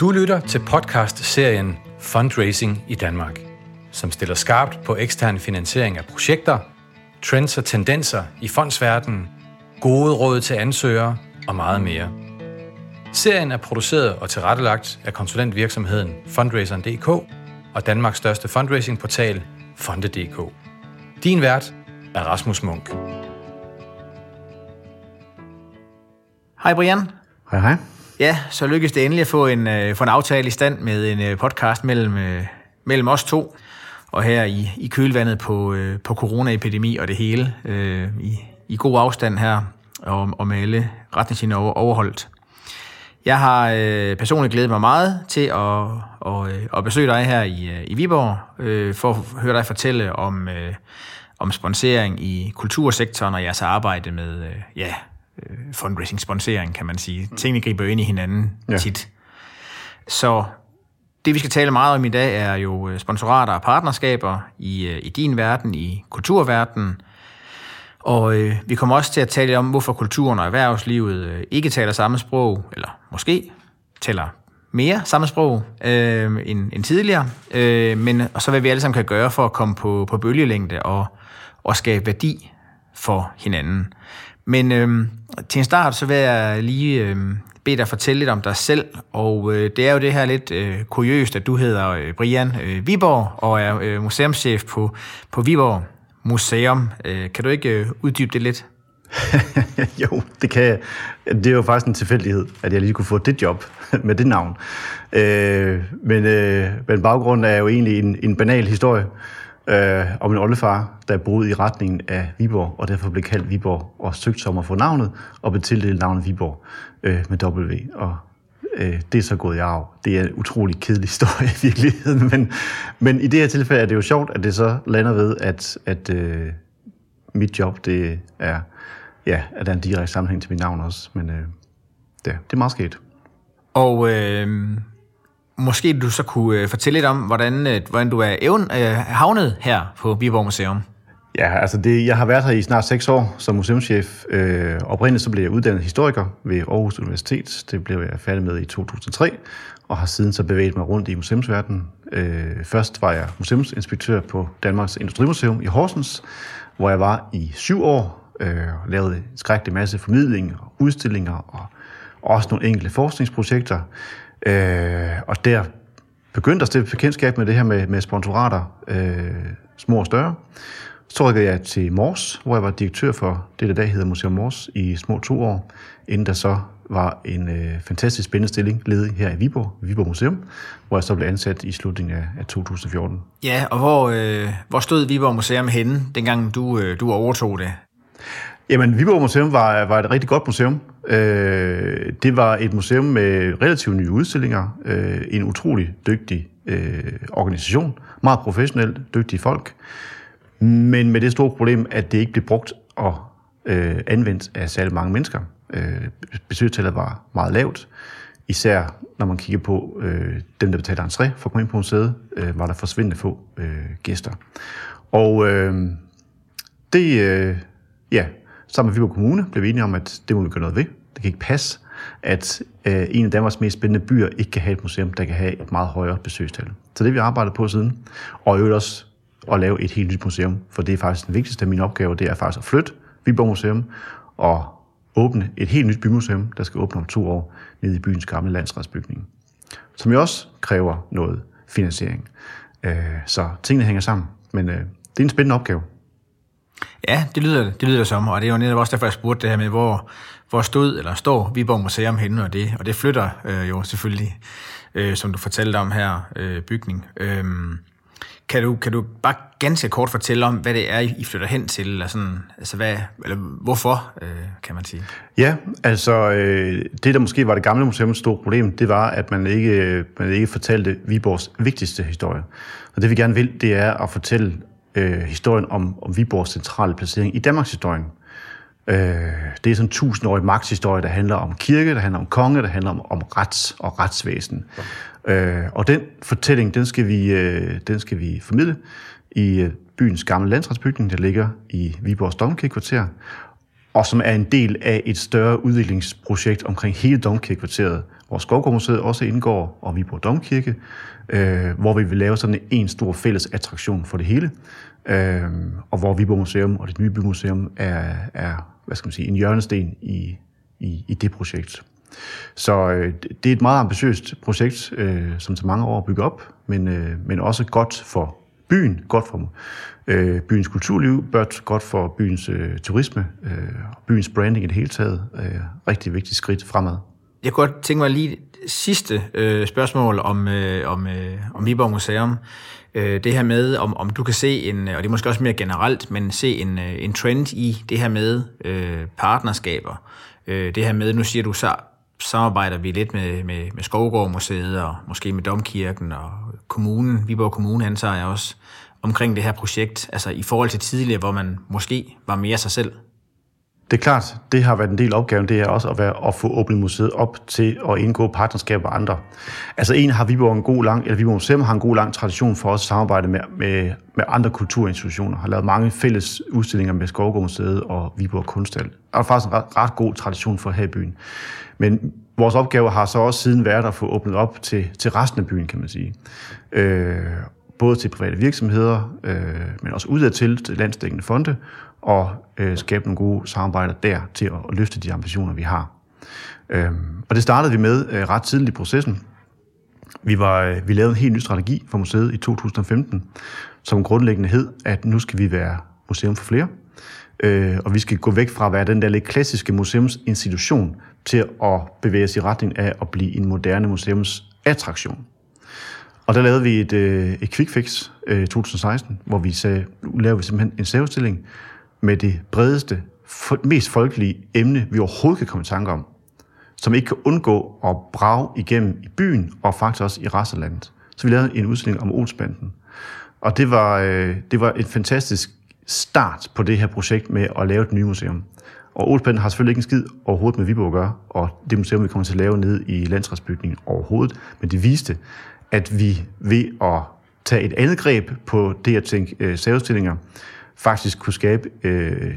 Du lytter til podcast-serien Fundraising i Danmark, som stiller skarpt på ekstern finansiering af projekter, trends og tendenser i fondsverdenen, gode råd til ansøgere og meget mere. Serien er produceret og tilrettelagt af konsulentvirksomheden Fundraiseren.dk og Danmarks største fundraisingportal Fonde.dk. Din vært er Rasmus Munk. Hej Brian. Hej hej. Ja, så lykkedes det endelig at få en, øh, få en aftale i stand med en øh, podcast mellem, øh, mellem os to. Og her i, i kølvandet på, øh, på coronaepidemi og det hele, øh, i, i god afstand her, og, og med alle retningslinjer over, overholdt. Jeg har øh, personligt glædet mig meget til at, og, øh, at besøge dig her i, øh, i Viborg, øh, for at høre dig fortælle om, øh, om sponsering i kultursektoren og jeres arbejde med øh, ja, fundraising-sponsering, kan man sige. Tingene griber ind i hinanden ja. tit. Så det, vi skal tale meget om i dag, er jo øh, sponsorater og partnerskaber i, øh, i din verden, i kulturverdenen. Og øh, vi kommer også til at tale om, hvorfor kulturen og erhvervslivet øh, ikke taler samme sprog, eller måske taler mere samme sprog øh, end, end tidligere. Øh, men og så hvad vi alle sammen kan gøre for at komme på, på bølgelængde og, og skabe værdi for hinanden. Men øh, til en start, så vil jeg lige øh, bede dig fortælle lidt om dig selv, og øh, det er jo det her lidt øh, kuriøst, at du hedder øh, Brian øh, Viborg, og er øh, museumschef på, på Viborg Museum. Øh, kan du ikke øh, uddybe det lidt? jo, det kan jeg. Det er jo faktisk en tilfældighed, at jeg lige kunne få det job med det navn. Øh, men, øh, men baggrunden er jo egentlig en, en banal historie øh, om min oldefar, der boede i retningen af Viborg, og derfor blev kaldt Viborg, og søgte som at få navnet, og blev tildelt navnet Viborg øh, med W. Og øh, det er så gået i arv. Det er en utrolig kedelig historie i virkeligheden, men, men i det her tilfælde er det jo sjovt, at det så lander ved, at, at øh, mit job, det er, ja, at der er en direkte sammenhæng til mit navn også, men øh, det, det er meget sket. Og øh, Måske du så kunne øh, fortælle lidt om, hvordan, øh, hvordan du er evn, øh, havnet her på Viborg Museum. Ja, altså det, jeg har været her i snart seks år som museumschef. Øh, oprindeligt så blev jeg uddannet historiker ved Aarhus Universitet. Det blev jeg færdig med i 2003, og har siden så bevæget mig rundt i museumsverdenen. Øh, først var jeg museumsinspektør på Danmarks Industrimuseum i Horsens, hvor jeg var i syv år øh, og lavede en skrækkelig masse formidling og udstillinger og også nogle enkelte forskningsprojekter. Øh, og der begyndte at stifte bekendtskab med det her med, med sponsorater, øh, små og større. Så rykkede jeg til Mors, hvor jeg var direktør for det, der dag hedder Museum Mors, i små to år, inden der så var en øh, fantastisk spændende stilling ledig her i Viborg, Viborg Museum, hvor jeg så blev ansat i slutningen af, af 2014. Ja, og hvor, øh, hvor stod Viborg Museum henne, dengang du, øh, du overtog det? Jamen, Viborg Museum var, var et rigtig godt museum. Øh, det var et museum med relativt nye udstillinger, øh, en utrolig dygtig øh, organisation, meget professionelt, dygtige folk, men med det store problem, at det ikke blev brugt og øh, anvendt af særlig mange mennesker. Øh, besøgstallet var meget lavt, især når man kigger på øh, dem, der betaler entré for at komme ind på museet, øh, var der forsvindende få øh, gæster. Og øh, det, øh, ja, sammen med Viborg Kommune blev vi enige om, at det må vi gøre noget ved. Det kan ikke passe, at øh, en af Danmarks mest spændende byer ikke kan have et museum, der kan have et meget højere besøgstal. Så det vi arbejdet på siden. Og i øvrigt også at lave et helt nyt museum, for det er faktisk den vigtigste af mine opgaver, det er faktisk at flytte Viborg Museum og åbne et helt nyt bymuseum, der skal åbne om to år nede i byens gamle landsretsbygning, som jo også kræver noget finansiering. Øh, så tingene hænger sammen, men øh, det er en spændende opgave. Ja, det lyder det lyder som, og det er jo netop også derfor, jeg spurgte det her med, hvor, hvor stod eller står Viborg Museum henne, og det, og det flytter øh, jo selvfølgelig, øh, som du fortalte om her, øh, bygning. Øh, kan du, kan du bare ganske kort fortælle om, hvad det er, I flytter hen til, eller, sådan, altså hvad, eller hvorfor, øh, kan man sige? Ja, altså øh, det, der måske var det gamle museums store problem, det var, at man ikke, man ikke fortalte Viborgs vigtigste historie. Og det vi gerne vil, det er at fortælle øh, historien om, om Viborgs centrale placering i Danmarks historien. Øh, det er sådan en tusindårig magthistorie, der handler om kirke, der handler om konge, der handler om, om rets og retsvæsen. Øh, og den fortælling, den skal vi, øh, den skal vi formidle i øh, byens gamle landsretsbygning, der ligger i Viborgs Domkirkekvarter, og som er en del af et større udviklingsprojekt omkring hele Domkirkekvarteret, hvor Skovgårdmuseet også indgår, og Viborg Domkirke, øh, hvor vi vil lave sådan en stor fælles attraktion for det hele, øh, og hvor Viborg Museum og det nye bymuseum er, er hvad skal man sige, en hjørnesten i, i, i det projekt. Så øh, det er et meget ambitiøst projekt, øh, som tager mange år at bygge op, men, øh, men også godt for byen, godt for øh, byens kulturliv, godt for byens øh, turisme, øh, byens branding i det hele taget. Øh, rigtig vigtigt skridt fremad. Jeg kunne godt tænke mig lige sidste øh, spørgsmål om, øh, om, øh, om Viborg Museum. Øh, det her med, om, om du kan se en, og det er måske også mere generelt, men se en, øh, en trend i det her med øh, partnerskaber. Øh, det her med, nu siger du så, samarbejder vi lidt med, med, med Skovgård Museet og måske med Domkirken og kommunen, Viborg Kommune antager jeg også, omkring det her projekt, altså i forhold til tidligere, hvor man måske var mere sig selv? Det er klart, det har været en del af opgaven, det er også at, være, at få åbnet museet op til at indgå partnerskaber med andre. Altså en har Viborg en god lang, eller Viborg Museum har en god lang tradition for at samarbejde med, med, med andre kulturinstitutioner, har lavet mange fælles udstillinger med Skovgård Museet og Viborg Kunsthal. Der er faktisk en ret, ret god tradition for her i byen. Men vores opgave har så også siden været at få åbnet op til, til resten af byen, kan man sige. Øh, både til private virksomheder, øh, men også udadtil til landsdækkende fonde, og øh, skabe nogle gode samarbejder der til at, at løfte de ambitioner, vi har. Øh, og det startede vi med øh, ret tidligt i processen. Vi, var, øh, vi lavede en helt ny strategi for museet i 2015, som grundlæggende hed, at nu skal vi være museum for flere, øh, og vi skal gå væk fra at være den der lidt klassiske museumsinstitution til at bevæge os i retning af at blive en moderne museumsattraktion. Og der lavede vi et, øh, et quick fix øh, 2016, hvor vi sagde, nu laver vi simpelthen en særudstilling med det bredeste, mest folkelige emne, vi overhovedet kan komme i tanke om, som ikke kan undgå at brage igennem i byen og faktisk også i resten af landet. Så vi lavede en udstilling om Olsbanden. Og det var, øh, det var en fantastisk start på det her projekt med at lave et nyt museum. Og Olsbanden har selvfølgelig ikke en skid overhovedet med Viborg at gøre, og det museum, vi kommer til at lave ned i landsretsbygningen overhovedet, men det viste, at vi ved at tage et andet greb på det at tænke øh, særudstillinger, faktisk kunne skabe øh,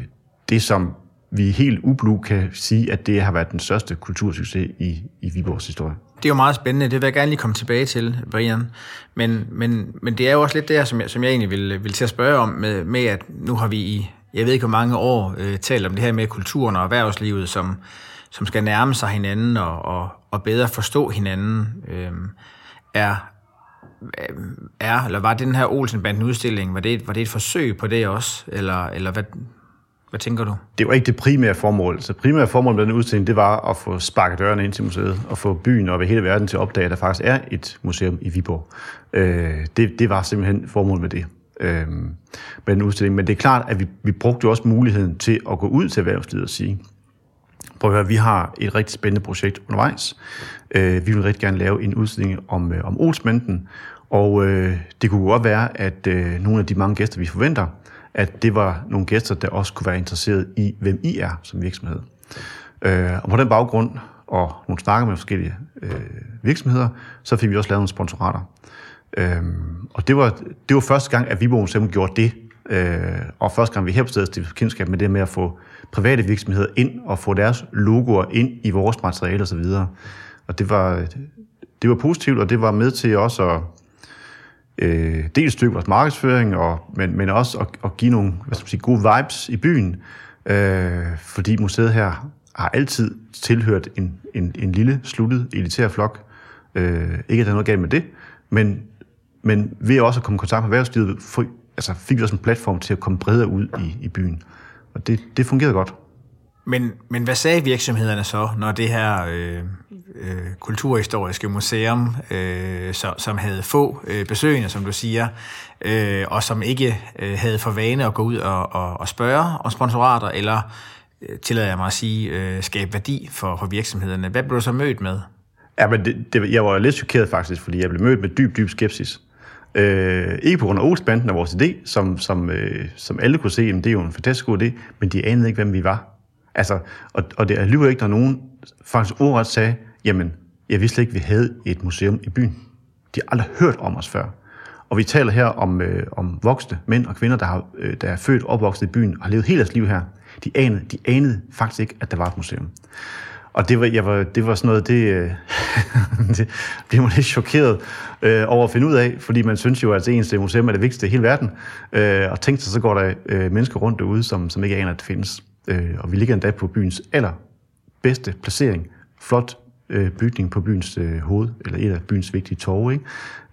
det, som vi helt ublu kan sige, at det har været den største kultursucces i, i Viborgs historie. Det er jo meget spændende, det vil jeg gerne lige komme tilbage til, Brian. Men, men, men det er jo også lidt det som jeg, som jeg egentlig vil, vil til at spørge om, med, med at nu har vi i, jeg ved ikke hvor mange år, øh, talt om det her med kulturen og erhvervslivet, som, som skal nærme sig hinanden og, og, og bedre forstå hinanden. Øh, er, Øh, er, eller var det den her Olsenbanden udstilling, var det, var det et forsøg på det også, eller, eller hvad, hvad tænker du? Det var ikke det primære formål. Så primære formål med den udstilling, det var at få sparket dørene ind til museet, og få byen og hele verden til at opdage, at der faktisk er et museum i Viborg. Øh, det, det var simpelthen formålet med det. Øh, med den udstilling. Men det er klart, at vi, vi brugte jo også muligheden til at gå ud til erhvervslivet og sige, prøv at høre, vi har et rigtig spændende projekt undervejs. Øh, vi vil rigtig gerne lave en udstilling om, øh, om Olsmanden, og øh, det kunne godt være, at øh, nogle af de mange gæster, vi forventer, at det var nogle gæster, der også kunne være interesseret i, hvem I er som virksomhed. Øh, og på den baggrund, og nogle snakker med forskellige øh, virksomheder, så fik vi også lavet nogle sponsorater. Øh, og det var, det var første gang, at Viborg Museum gjorde det, øh, og første gang vi her på stedet stiftede kendskab med det med at få private virksomheder ind og få deres logoer ind i vores materiale osv. Og det var, det var positivt, og det var med til også at øh, dels styrke vores markedsføring, og, men, men også at, at give nogle hvad skal man sige, gode vibes i byen, øh, fordi museet her har altid tilhørt en, en, en lille, sluttet, elitær flok. Øh, ikke at der er noget galt med det, men, men ved også at komme i kontakt med erhvervslivet, for, altså fik vi også en platform til at komme bredere ud i, i byen. Og det, det fungerede godt. Men, men hvad sagde virksomhederne så, når det her øh, øh, kulturhistoriske museum, øh, som, som havde få øh, besøgende, som du siger, øh, og som ikke øh, havde for vane at gå ud og, og, og spørge om sponsorater, eller øh, tillader jeg mig at sige, øh, skabe værdi for, for virksomhederne. Hvad blev du så mødt med? Ja, men det, det, jeg var lidt chokeret faktisk, fordi jeg blev mødt med dyb, dyb skepsis. Øh, ikke på grund af Olsbanden og vores idé, som, som, øh, som alle kunne se, at det er jo en fantastisk god idé, men de anede ikke, hvem vi var. Altså, og, og det er alligevel ikke, der nogen faktisk ordret sagde, jamen, jeg vidste ikke, vi havde et museum i byen. De har aldrig hørt om os før. Og vi taler her om, øh, om voksne mænd og kvinder, der, har, øh, der er født og opvokset i byen og har levet hele deres liv her. De anede, de anede faktisk ikke, at der var et museum. Og det var, jeg var, det var sådan noget, det, øh, det blev man lidt chokeret øh, over at finde ud af, fordi man synes jo, at ens museum er det vigtigste i hele verden. Øh, og tænkte sig, så går der øh, mennesker rundt derude, som, som ikke aner, at det findes. Øh, og vi ligger endda på byens allerbedste placering. Flot øh, bygning på byens øh, hoved, eller et af byens vigtige torve, ikke?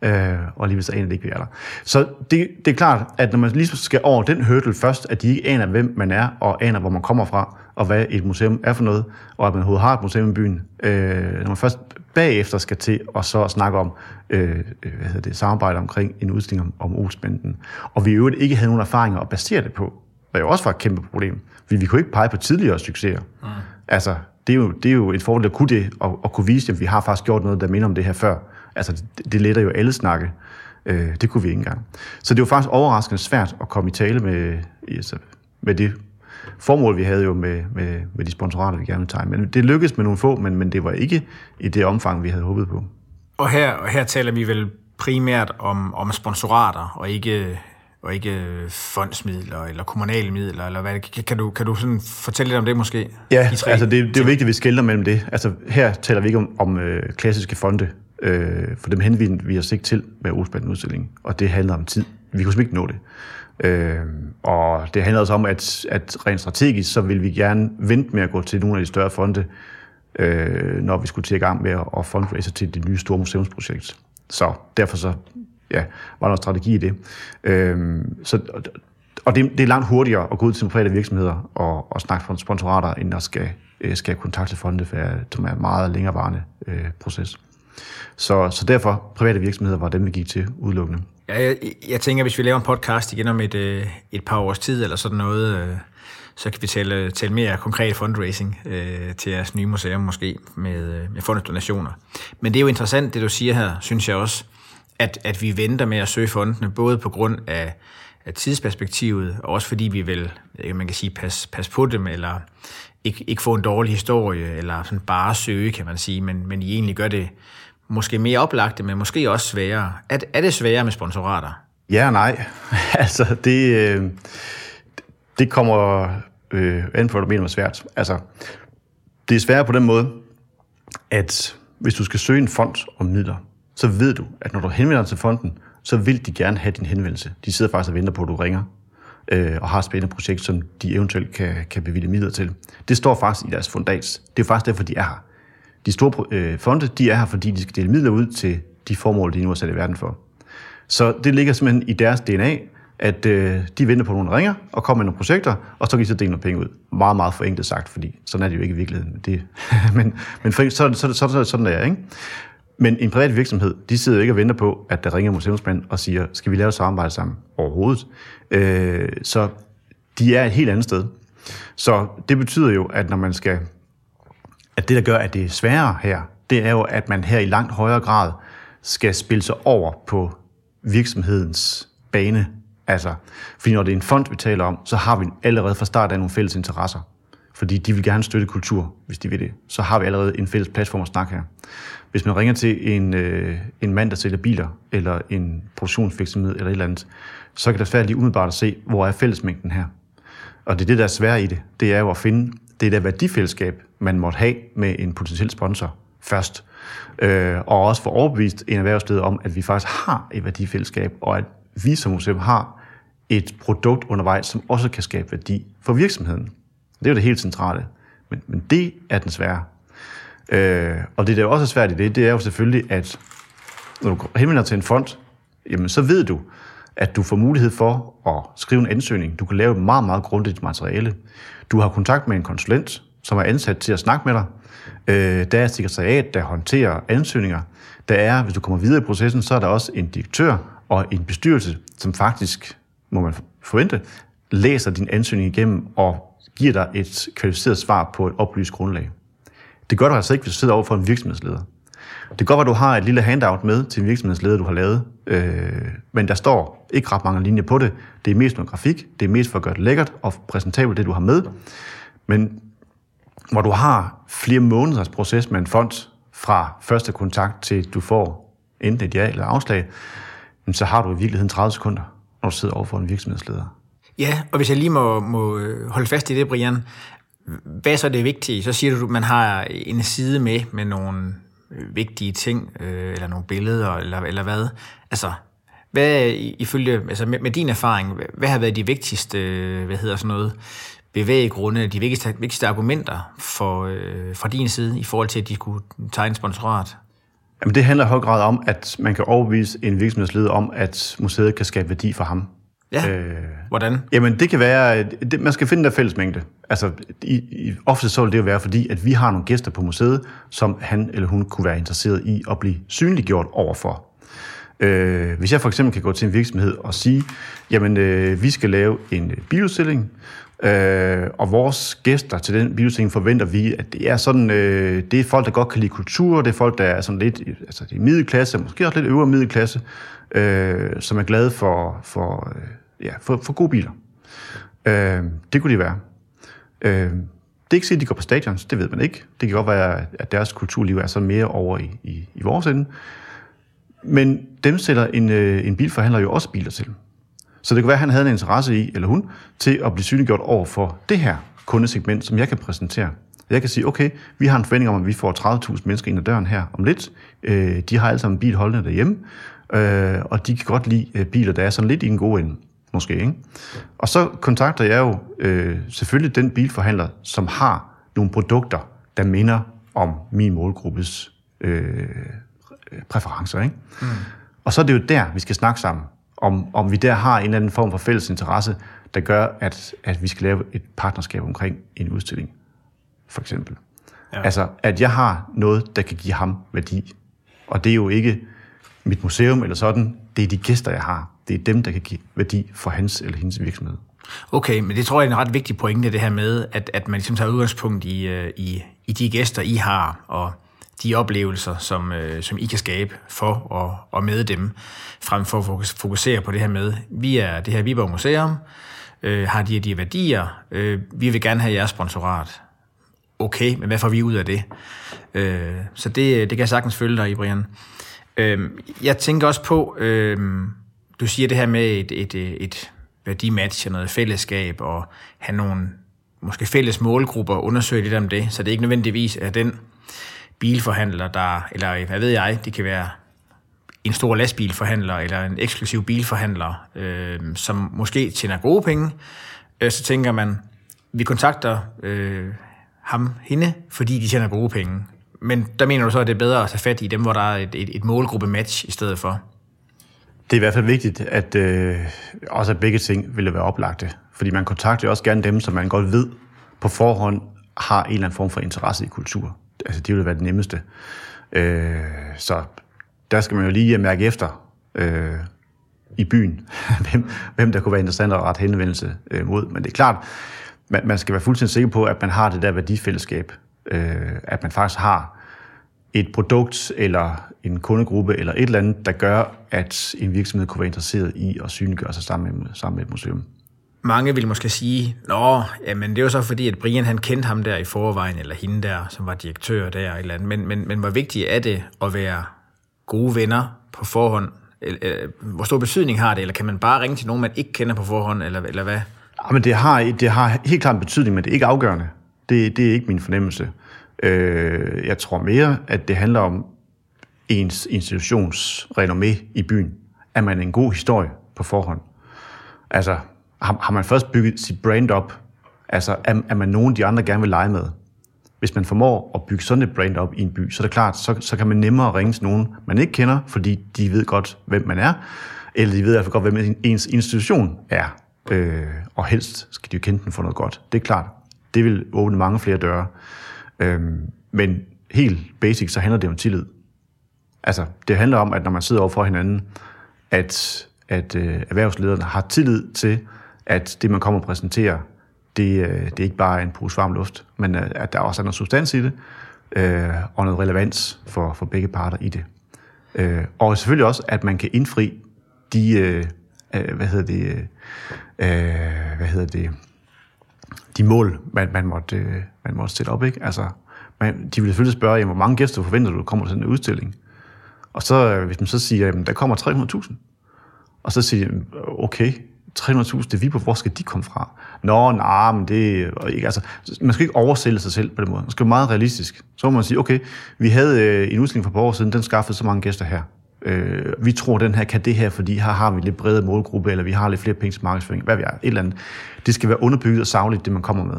Øh, og alligevel så aner det ikke, vi er der. Så det, det er klart, at når man lige skal over den hurdle først, at de ikke aner, hvem man er, og aner, hvor man kommer fra, og hvad et museum er for noget, og at man overhovedet har et museum i byen, øh, når man først bagefter skal til og så snakke om øh, øh, hvad hedder det, samarbejde omkring en udstilling om, om Olsbanden, og vi i øvrigt ikke havde nogen erfaringer at basere det på, hvad jo også var et kæmpe problem. Vi, vi kunne ikke pege på tidligere succeser. Mm. Altså, det er, jo, det er jo et fordel at kunne det, og, og kunne vise, at vi har faktisk gjort noget, der minder om det her før. Altså, det, det letter jo alle snakke. Øh, det kunne vi ikke engang. Så det var faktisk overraskende svært at komme i tale med, altså, med det formål, vi havde jo med, med, med de sponsorater, vi gerne ville tage. Men det lykkedes med nogle få, men, men det var ikke i det omfang, vi havde håbet på. Og her, og her taler vi vel primært om, om sponsorater, og ikke, og ikke fondsmidler eller kommunale midler, eller hvad? Kan du, kan du sådan fortælle lidt om det måske? Ja, de altså det, det er jo vigtigt, at vi skælder mellem det. Altså her taler vi ikke om, om øh, klassiske fonde, øh, for dem henvender vi os ikke til med Olsbanden udstilling, og det handler om tid. Vi kunne ikke nå det. Øh, og det handler også om, at, at rent strategisk, så vil vi gerne vente med at gå til nogle af de større fonde, øh, når vi skulle til i gang med at fundraise til det nye store museumsprojekt. Så derfor så, ja, var der strategi i det. Øhm, så, og det, det er langt hurtigere at gå ud til private virksomheder og, og snakke for sponsorater, end at skal, øh, skal kontakte fonde, for, som er en meget længerevarende øh, proces. Så, så derfor, private virksomheder var dem, vi gik til udelukkende. Ja, jeg, jeg tænker, hvis vi laver en podcast igen om et, øh, et par års tid, eller sådan noget, øh, så kan vi tale, tale mere konkret fundraising øh, til jeres nye museum måske med, øh, med fondsdonationer. Men det er jo interessant, det du siger her, synes jeg også, at, at vi venter med at søge fondene, både på grund af, af tidsperspektivet, og også fordi vi vil, man kan sige, pas, pas på dem, eller ikke, ikke få en dårlig historie, eller sådan bare søge, kan man sige, men, men I egentlig gør det måske mere oplagte, men måske også sværere. Er, er det sværere med sponsorater? Ja og nej. altså, det, øh, det kommer øh, an på, hvad du mener med svært. Altså, det er sværere på den måde, at hvis du skal søge en fond om midler, så ved du, at når du henvender dig til fonden, så vil de gerne have din henvendelse. De sidder faktisk og venter på, at du ringer øh, og har et spændende projekt, som de eventuelt kan, kan bevilge midler til. Det står faktisk i deres fundats. Det er faktisk derfor, de er her. De store øh, fonde, de er her, fordi de skal dele midler ud til de formål, de nu er sat i verden for. Så det ligger simpelthen i deres DNA, at øh, de venter på nogen ringer og kommer med nogle projekter, og så kan de så dele nogle penge ud. Meget, meget forenklet sagt, fordi sådan er det jo ikke i virkeligheden. Det, men men for, så, så, så, så, sådan er det, ikke? Men en privat virksomhed, de sidder ikke og venter på, at der ringer museumsmand og siger, skal vi lave samarbejde sammen overhovedet? Øh, så de er et helt andet sted. Så det betyder jo, at når man skal at det, der gør, at det er sværere her, det er jo, at man her i langt højere grad skal spille sig over på virksomhedens bane. Altså, fordi når det er en fond, vi taler om, så har vi allerede fra start af nogle fælles interesser. Fordi de vil gerne støtte kultur, hvis de vil det. Så har vi allerede en fælles platform at snakke her. Hvis man ringer til en, øh, en mand, der sælger biler, eller en produktionsvirksomhed, eller et eller andet, så kan det svært lige umiddelbart at se, hvor er fællesmængden her. Og det er det, der er svært i det. Det er jo at finde det der værdifællesskab, man måtte have med en potentiel sponsor først. Øh, og også få overbevist en erhvervsleder om, at vi faktisk har et værdifællesskab, og at vi som museum har et produkt undervejs, som også kan skabe værdi for virksomheden. Det er jo det helt centrale. Men, men det er den svære. Øh, og det, der også er svært i det, det er jo selvfølgelig, at når du henvender til en fond, jamen så ved du, at du får mulighed for at skrive en ansøgning. Du kan lave et meget, meget grundigt materiale. Du har kontakt med en konsulent, som er ansat til at snakke med dig. Øh, der er et sekretariat, der håndterer ansøgninger. Der er, hvis du kommer videre i processen, så er der også en direktør og en bestyrelse, som faktisk, må man forvente, læser din ansøgning igennem og giver dig et kvalificeret svar på et oplyst grundlag. Det gør du altså ikke, hvis du sidder over for en virksomhedsleder. Det kan godt være, at du har et lille handout med til en virksomhedsleder, du har lavet, øh, men der står ikke ret mange linjer på det. Det er mest noget grafik, det er mest for at gøre det lækkert og præsentabelt, det du har med. Men hvor du har flere måneders proces med en fond, fra første kontakt til du får enten et ja eller afslag, så har du i virkeligheden 30 sekunder, når du sidder over for en virksomhedsleder. Ja, og hvis jeg lige må, må øh, holde fast i det, Brian, hvad er så det vigtige? Så siger du, at man har en side med, med nogle øh, vigtige ting, øh, eller nogle billeder, eller, eller hvad? Altså, hvad ifølge, altså med, med din erfaring, hvad har været de vigtigste, øh, hvad hedder sådan noget, bevæggrunde, de vigtigste, vigtigste argumenter for, øh, fra din side, i forhold til, at de skulle tegne sponsorat? Jamen, det handler i høj grad om, at man kan overbevise en virksomhedsleder om, at museet kan skabe værdi for ham. Ja, øh, hvordan? Jamen, det kan være, det, man skal finde der fælles mængde. Altså, i, i, ofte så vil det jo være, fordi at vi har nogle gæster på museet, som han eller hun kunne være interesseret i at blive synliggjort overfor. Øh, hvis jeg for eksempel kan gå til en virksomhed og sige, jamen, øh, vi skal lave en biludstilling, Øh, og vores gæster til den bibliotek forventer vi, at det er sådan, øh, det er folk, der godt kan lide kultur, det er folk, der er sådan lidt, altså det er middelklasse, måske også lidt øvre middelklasse, øh, som er glade for, for, øh, ja, for, for gode biler. Øh, det kunne de være. Øh, det er ikke sikkert, at de går på stadions, det ved man ikke. Det kan godt være, at deres kulturliv er så mere over i, i, i vores ende. Men dem sætter en, øh, en bilforhandler jo også biler til. Så det kan være, at han havde en interesse i, eller hun, til at blive synliggjort over for det her kundesegment, som jeg kan præsentere. Jeg kan sige, okay, vi har en forventning om, at vi får 30.000 mennesker ind ad døren her om lidt. Øh, de har alle sammen en bil holdende derhjemme, øh, og de kan godt lide øh, biler, der er sådan lidt i en god ende, måske. Ikke? Og så kontakter jeg jo selvfølgelig den bilforhandler, som har nogle produkter, der minder om min målgruppes øh, præferencer. Ikke? Mm. Og så er det jo der, vi skal snakke sammen om, om vi der har en eller anden form for fælles interesse, der gør, at, at vi skal lave et partnerskab omkring en udstilling, for eksempel. Ja. Altså, at jeg har noget, der kan give ham værdi. Og det er jo ikke mit museum eller sådan, det er de gæster, jeg har. Det er dem, der kan give værdi for hans eller hendes virksomhed. Okay, men det tror jeg er en ret vigtig pointe, det her med, at, at man ligesom tager udgangspunkt i, øh, i, i de gæster, I har, og de oplevelser, som, øh, som I kan skabe for og, og med dem, frem for at fokusere på det her med, vi er det her Viborg Museum, øh, har de her de værdier, øh, vi vil gerne have jeres sponsorat. Okay, men hvad får vi ud af det? Øh, så det, det kan jeg sagtens følge dig i, Brian. Øh, jeg tænker også på, øh, du siger det her med et, et, et værdimatch og noget fællesskab, og have nogle måske fælles målgrupper, undersøge lidt om det, så det er ikke nødvendigvis er den bilforhandler, der, eller hvad ved jeg, det kan være en stor lastbilforhandler eller en eksklusiv bilforhandler, øh, som måske tjener gode penge, øh, så tænker man, vi kontakter øh, ham, hende, fordi de tjener gode penge. Men der mener du så, at det er bedre at tage fat i dem, hvor der er et, et, et målgruppe-match i stedet for? Det er i hvert fald vigtigt, at øh, også at begge ting ville være oplagte. Fordi man kontakter også gerne dem, som man godt ved på forhånd har en eller anden form for interesse i kultur altså det ville være det nemmeste. Øh, så der skal man jo lige mærke efter øh, i byen, hvem, hvem der kunne være interessant at rette henvendelse øh, mod. Men det er klart, man, man skal være fuldstændig sikker på, at man har det der værdifællesskab. Øh, at man faktisk har et produkt eller en kundegruppe eller et eller andet, der gør, at en virksomhed kunne være interesseret i at synliggøre sig sammen med, sammen med et museum mange vil måske sige, nå, jamen det er jo så fordi, at Brian han kendte ham der i forvejen, eller hende der, som var direktør der, eller andet. Men, men, men hvor vigtigt er det at være gode venner på forhånd? Hvor stor betydning har det, eller kan man bare ringe til nogen, man ikke kender på forhånd, eller, eller hvad? Ja, men det har, det har helt klart en betydning, men det er ikke afgørende. Det, det er ikke min fornemmelse. Øh, jeg tror mere, at det handler om ens institutions renommé i byen. Er man en god historie på forhånd? Altså, har, har man først bygget sit brand op, altså er, er man nogen, de andre gerne vil lege med. Hvis man formår at bygge sådan et brand op i en by, så er det klart, så, så kan man nemmere ringe til nogen, man ikke kender, fordi de ved godt, hvem man er, eller de ved i hvert fald godt, hvem ens institution er. Øh, og helst skal de jo kende den for noget godt. Det er klart. Det vil åbne mange flere døre. Øh, men helt basic, så handler det om tillid. Altså, det handler om, at når man sidder over for hinanden, at, at øh, erhvervslederne har tillid til, at det, man kommer og præsenterer, det, øh, det er ikke bare en pose varm luft, men øh, at der også er noget substans i det, øh, og noget relevans for, for begge parter i det. Øh, og selvfølgelig også, at man kan indfri de, øh, øh hvad hedder det, øh, øh hvad hedder det, de mål, man, man, måtte, øh, man måtte sætte op. Ikke? Altså, man, de ville selvfølgelig spørge, jamen, hvor mange gæster forventer du, kommer til den udstilling? Og så, øh, hvis man så siger, at der kommer 300.000, og så siger de, øh, okay, 300.000 det vi på, hvor skal de komme fra? Nå, nej, men det ikke, altså, man skal ikke oversælge sig selv på den måde. Man skal være meget realistisk. Så må man sige, okay, vi havde øh, en udstilling for et par år siden, den skaffede så mange gæster her. Øh, vi tror, den her kan det her, fordi her har vi lidt bredere målgruppe, eller vi har lidt flere penge til markedsføring, hvad vi er, et eller andet. Det skal være underbygget og savligt, det man kommer med.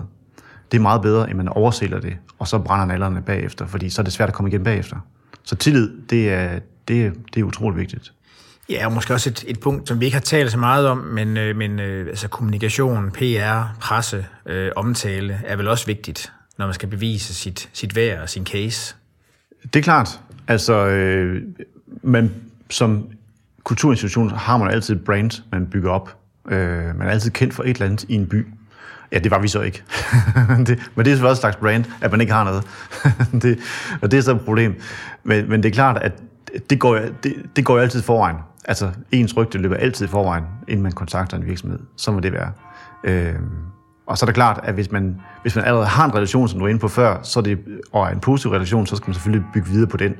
Det er meget bedre, end man oversælger det, og så brænder nallerne bagefter, fordi så er det svært at komme igen bagefter. Så tillid, det er, det, det er utroligt vigtigt. Ja, og måske også et, et punkt, som vi ikke har talt så meget om, men, øh, men øh, altså kommunikation, PR, presse, øh, omtale er vel også vigtigt, når man skal bevise sit, sit værd og sin case. Det er klart. Altså, øh, men som kulturinstitution har man altid et brand, man bygger op. Øh, man er altid kendt for et eller andet i en by. Ja, det var vi så ikke. det, men det er selvfølgelig også et slags brand, at man ikke har noget. det, og det er så et problem. Men, men det er klart, at det går, det, det går jo altid forvejen. Altså, ens rygte løber altid foran, forvejen, inden man kontakter en virksomhed. Så må det være. Øh, og så er det klart, at hvis man, hvis man allerede har en relation, som du var inde på før, så er det, og er en positiv relation, så skal man selvfølgelig bygge videre på den.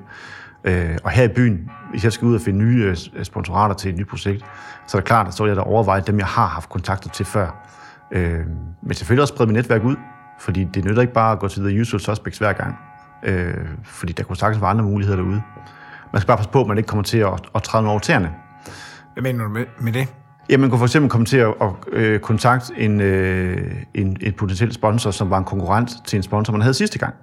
Øh, og her i byen, hvis jeg skal ud og finde nye øh, sponsorater til et nyt projekt, så er det klart, at så vil jeg da overveje dem, jeg har haft kontakter til før. Øh, men selvfølgelig også sprede mit netværk ud, fordi det nytter ikke bare at gå til the usual suspects hver gang. Øh, fordi der kunne sagtens være andre muligheder derude. Man skal bare passe på, at man ikke kommer til at, at træde over tæerne. Hvad mener du med, med det? Ja, man kunne for eksempel komme til at, at øh, kontakte en, øh, en, en potentiel sponsor, som var en konkurrent til en sponsor, man havde sidste gang.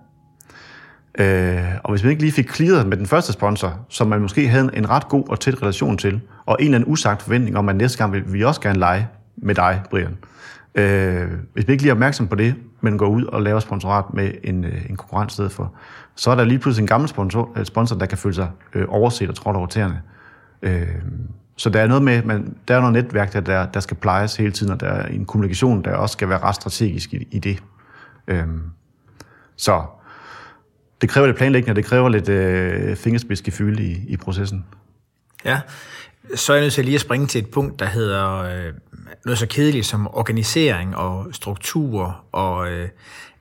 Øh, og hvis man ikke lige fik clearet med den første sponsor, som man måske havde en ret god og tæt relation til, og en eller anden usagt forventning om, at næste gang vil vi også gerne lege med dig, Brian. Øh, hvis vi ikke lige er opmærksom på det, men går ud og laver sponsorat med en, øh, en konkurrent sted for, så er der lige pludselig en gammel sponsor, øh, sponsor der kan føle sig øh, overset og trådt over tæerne. Øh, så der er noget med, man, der er noget netværk, der, der, der skal plejes hele tiden, og der er en kommunikation, der også skal være ret strategisk i, i det. Øh, så det kræver lidt planlægning, og det kræver lidt øh, fingerspidsgefylde i, i processen. Ja, så er jeg nødt til lige at springe til et punkt, der hedder øh, noget så kedeligt som organisering og struktur, og øh,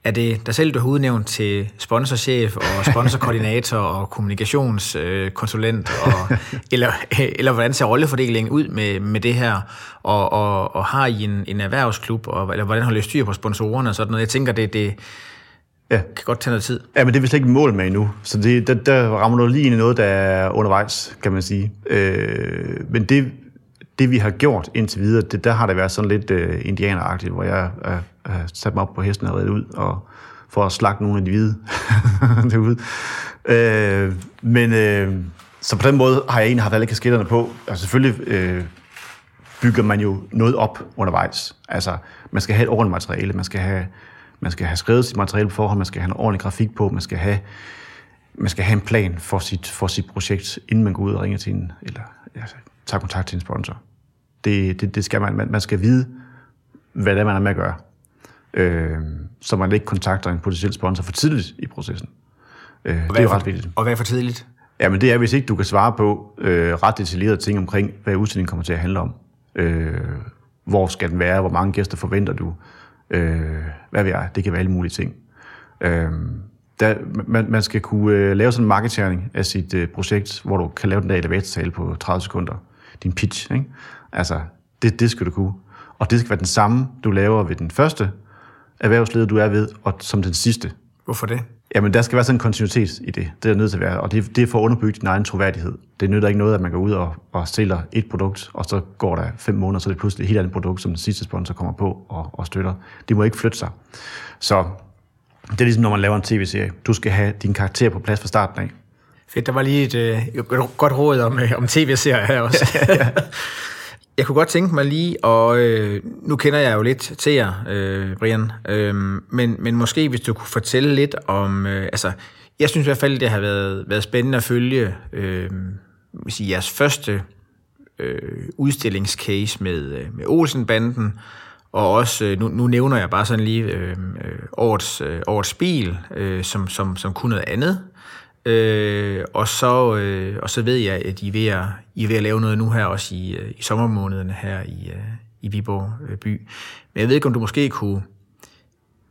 er det dig selv, du har udnævnt til sponsorchef og sponsorkoordinator og kommunikationskonsulent, og, eller, eller hvordan ser rollefordelingen ud med, med det her, og, og, og har I en, en erhvervsklub, og, eller hvordan har I styr på sponsorerne og sådan noget? Jeg tænker, det, det, Ja. kan godt tage noget tid. Ja, men det er vi slet ikke mål med endnu. Så det, der, der rammer du lige ind i noget, der er undervejs, kan man sige. Øh, men det, det, vi har gjort indtil videre, det, der har det været sådan lidt øh, indianeragtigt, hvor jeg har øh, sat mig op på hesten og reddet ud, og for at slagte nogle af de hvide derude. Øh, men øh, så på den måde har jeg egentlig haft alle kasketterne på. Og selvfølgelig øh, bygger man jo noget op undervejs. Altså, man skal have et ordentligt materiale, man skal have man skal have skrevet sit materiale på forhånd, man skal have en ordentlig grafik på, man skal have, man skal have en plan for sit, for sit projekt, inden man går ud og ringer til en, eller ja, tager kontakt til en sponsor. Det, det, det skal man, man, man skal vide, hvad det er, man er med at gøre. Øh, så man ikke kontakter en potentiel sponsor for tidligt i processen. Øh, det er jo ret vigtigt. Og hvad er for tidligt? Ja, men det er, hvis ikke du kan svare på øh, ret detaljerede ting omkring, hvad udstillingen kommer til at handle om. Øh, hvor skal den være? Hvor mange gæster forventer du? Øh, hvad ved jeg? Det kan være alle mulige ting. Øh, der, man, man skal kunne øh, lave sådan en marketering af sit øh, projekt, hvor du kan lave den der elevatortale på 30 sekunder. Din pitch, ikke? Altså, det, det skal du kunne. Og det skal være den samme, du laver ved den første erhvervsleder, du er ved, og som den sidste. Hvorfor det? Jamen, der skal være sådan en kontinuitet i det. Det er nødt til at være. Og det, det er for at underbygge din egen troværdighed. Det nytter ikke noget, at man går ud og, og sælger et produkt, og så går der fem måneder, så er det pludselig et helt andet produkt, som den sidste sponsor kommer på og, og støtter. Det må ikke flytte sig. Så det er ligesom, når man laver en tv-serie. Du skal have din karakter på plads fra starten af. Fedt, der var lige et øh, godt råd om, øh, om tv-serier her også. Jeg kunne godt tænke mig lige, og øh, nu kender jeg jo lidt til jer, øh, Brian, øh, men, men måske hvis du kunne fortælle lidt om, øh, altså, jeg synes i hvert fald, det har været, været spændende at følge øh, sige, jeres første øh, udstillingscase med, øh, med Olsenbanden, og også, øh, nu, nu nævner jeg bare sådan lige øh, øh årets, øh, årets bil, øh, som, som, som kunne noget andet, Øh, og, så, øh, og så ved jeg, at I er, ved at, I er ved at lave noget nu her, også i, øh, i sommermånederne her i, øh, i Viborg øh, by. Men jeg ved ikke, om du måske kunne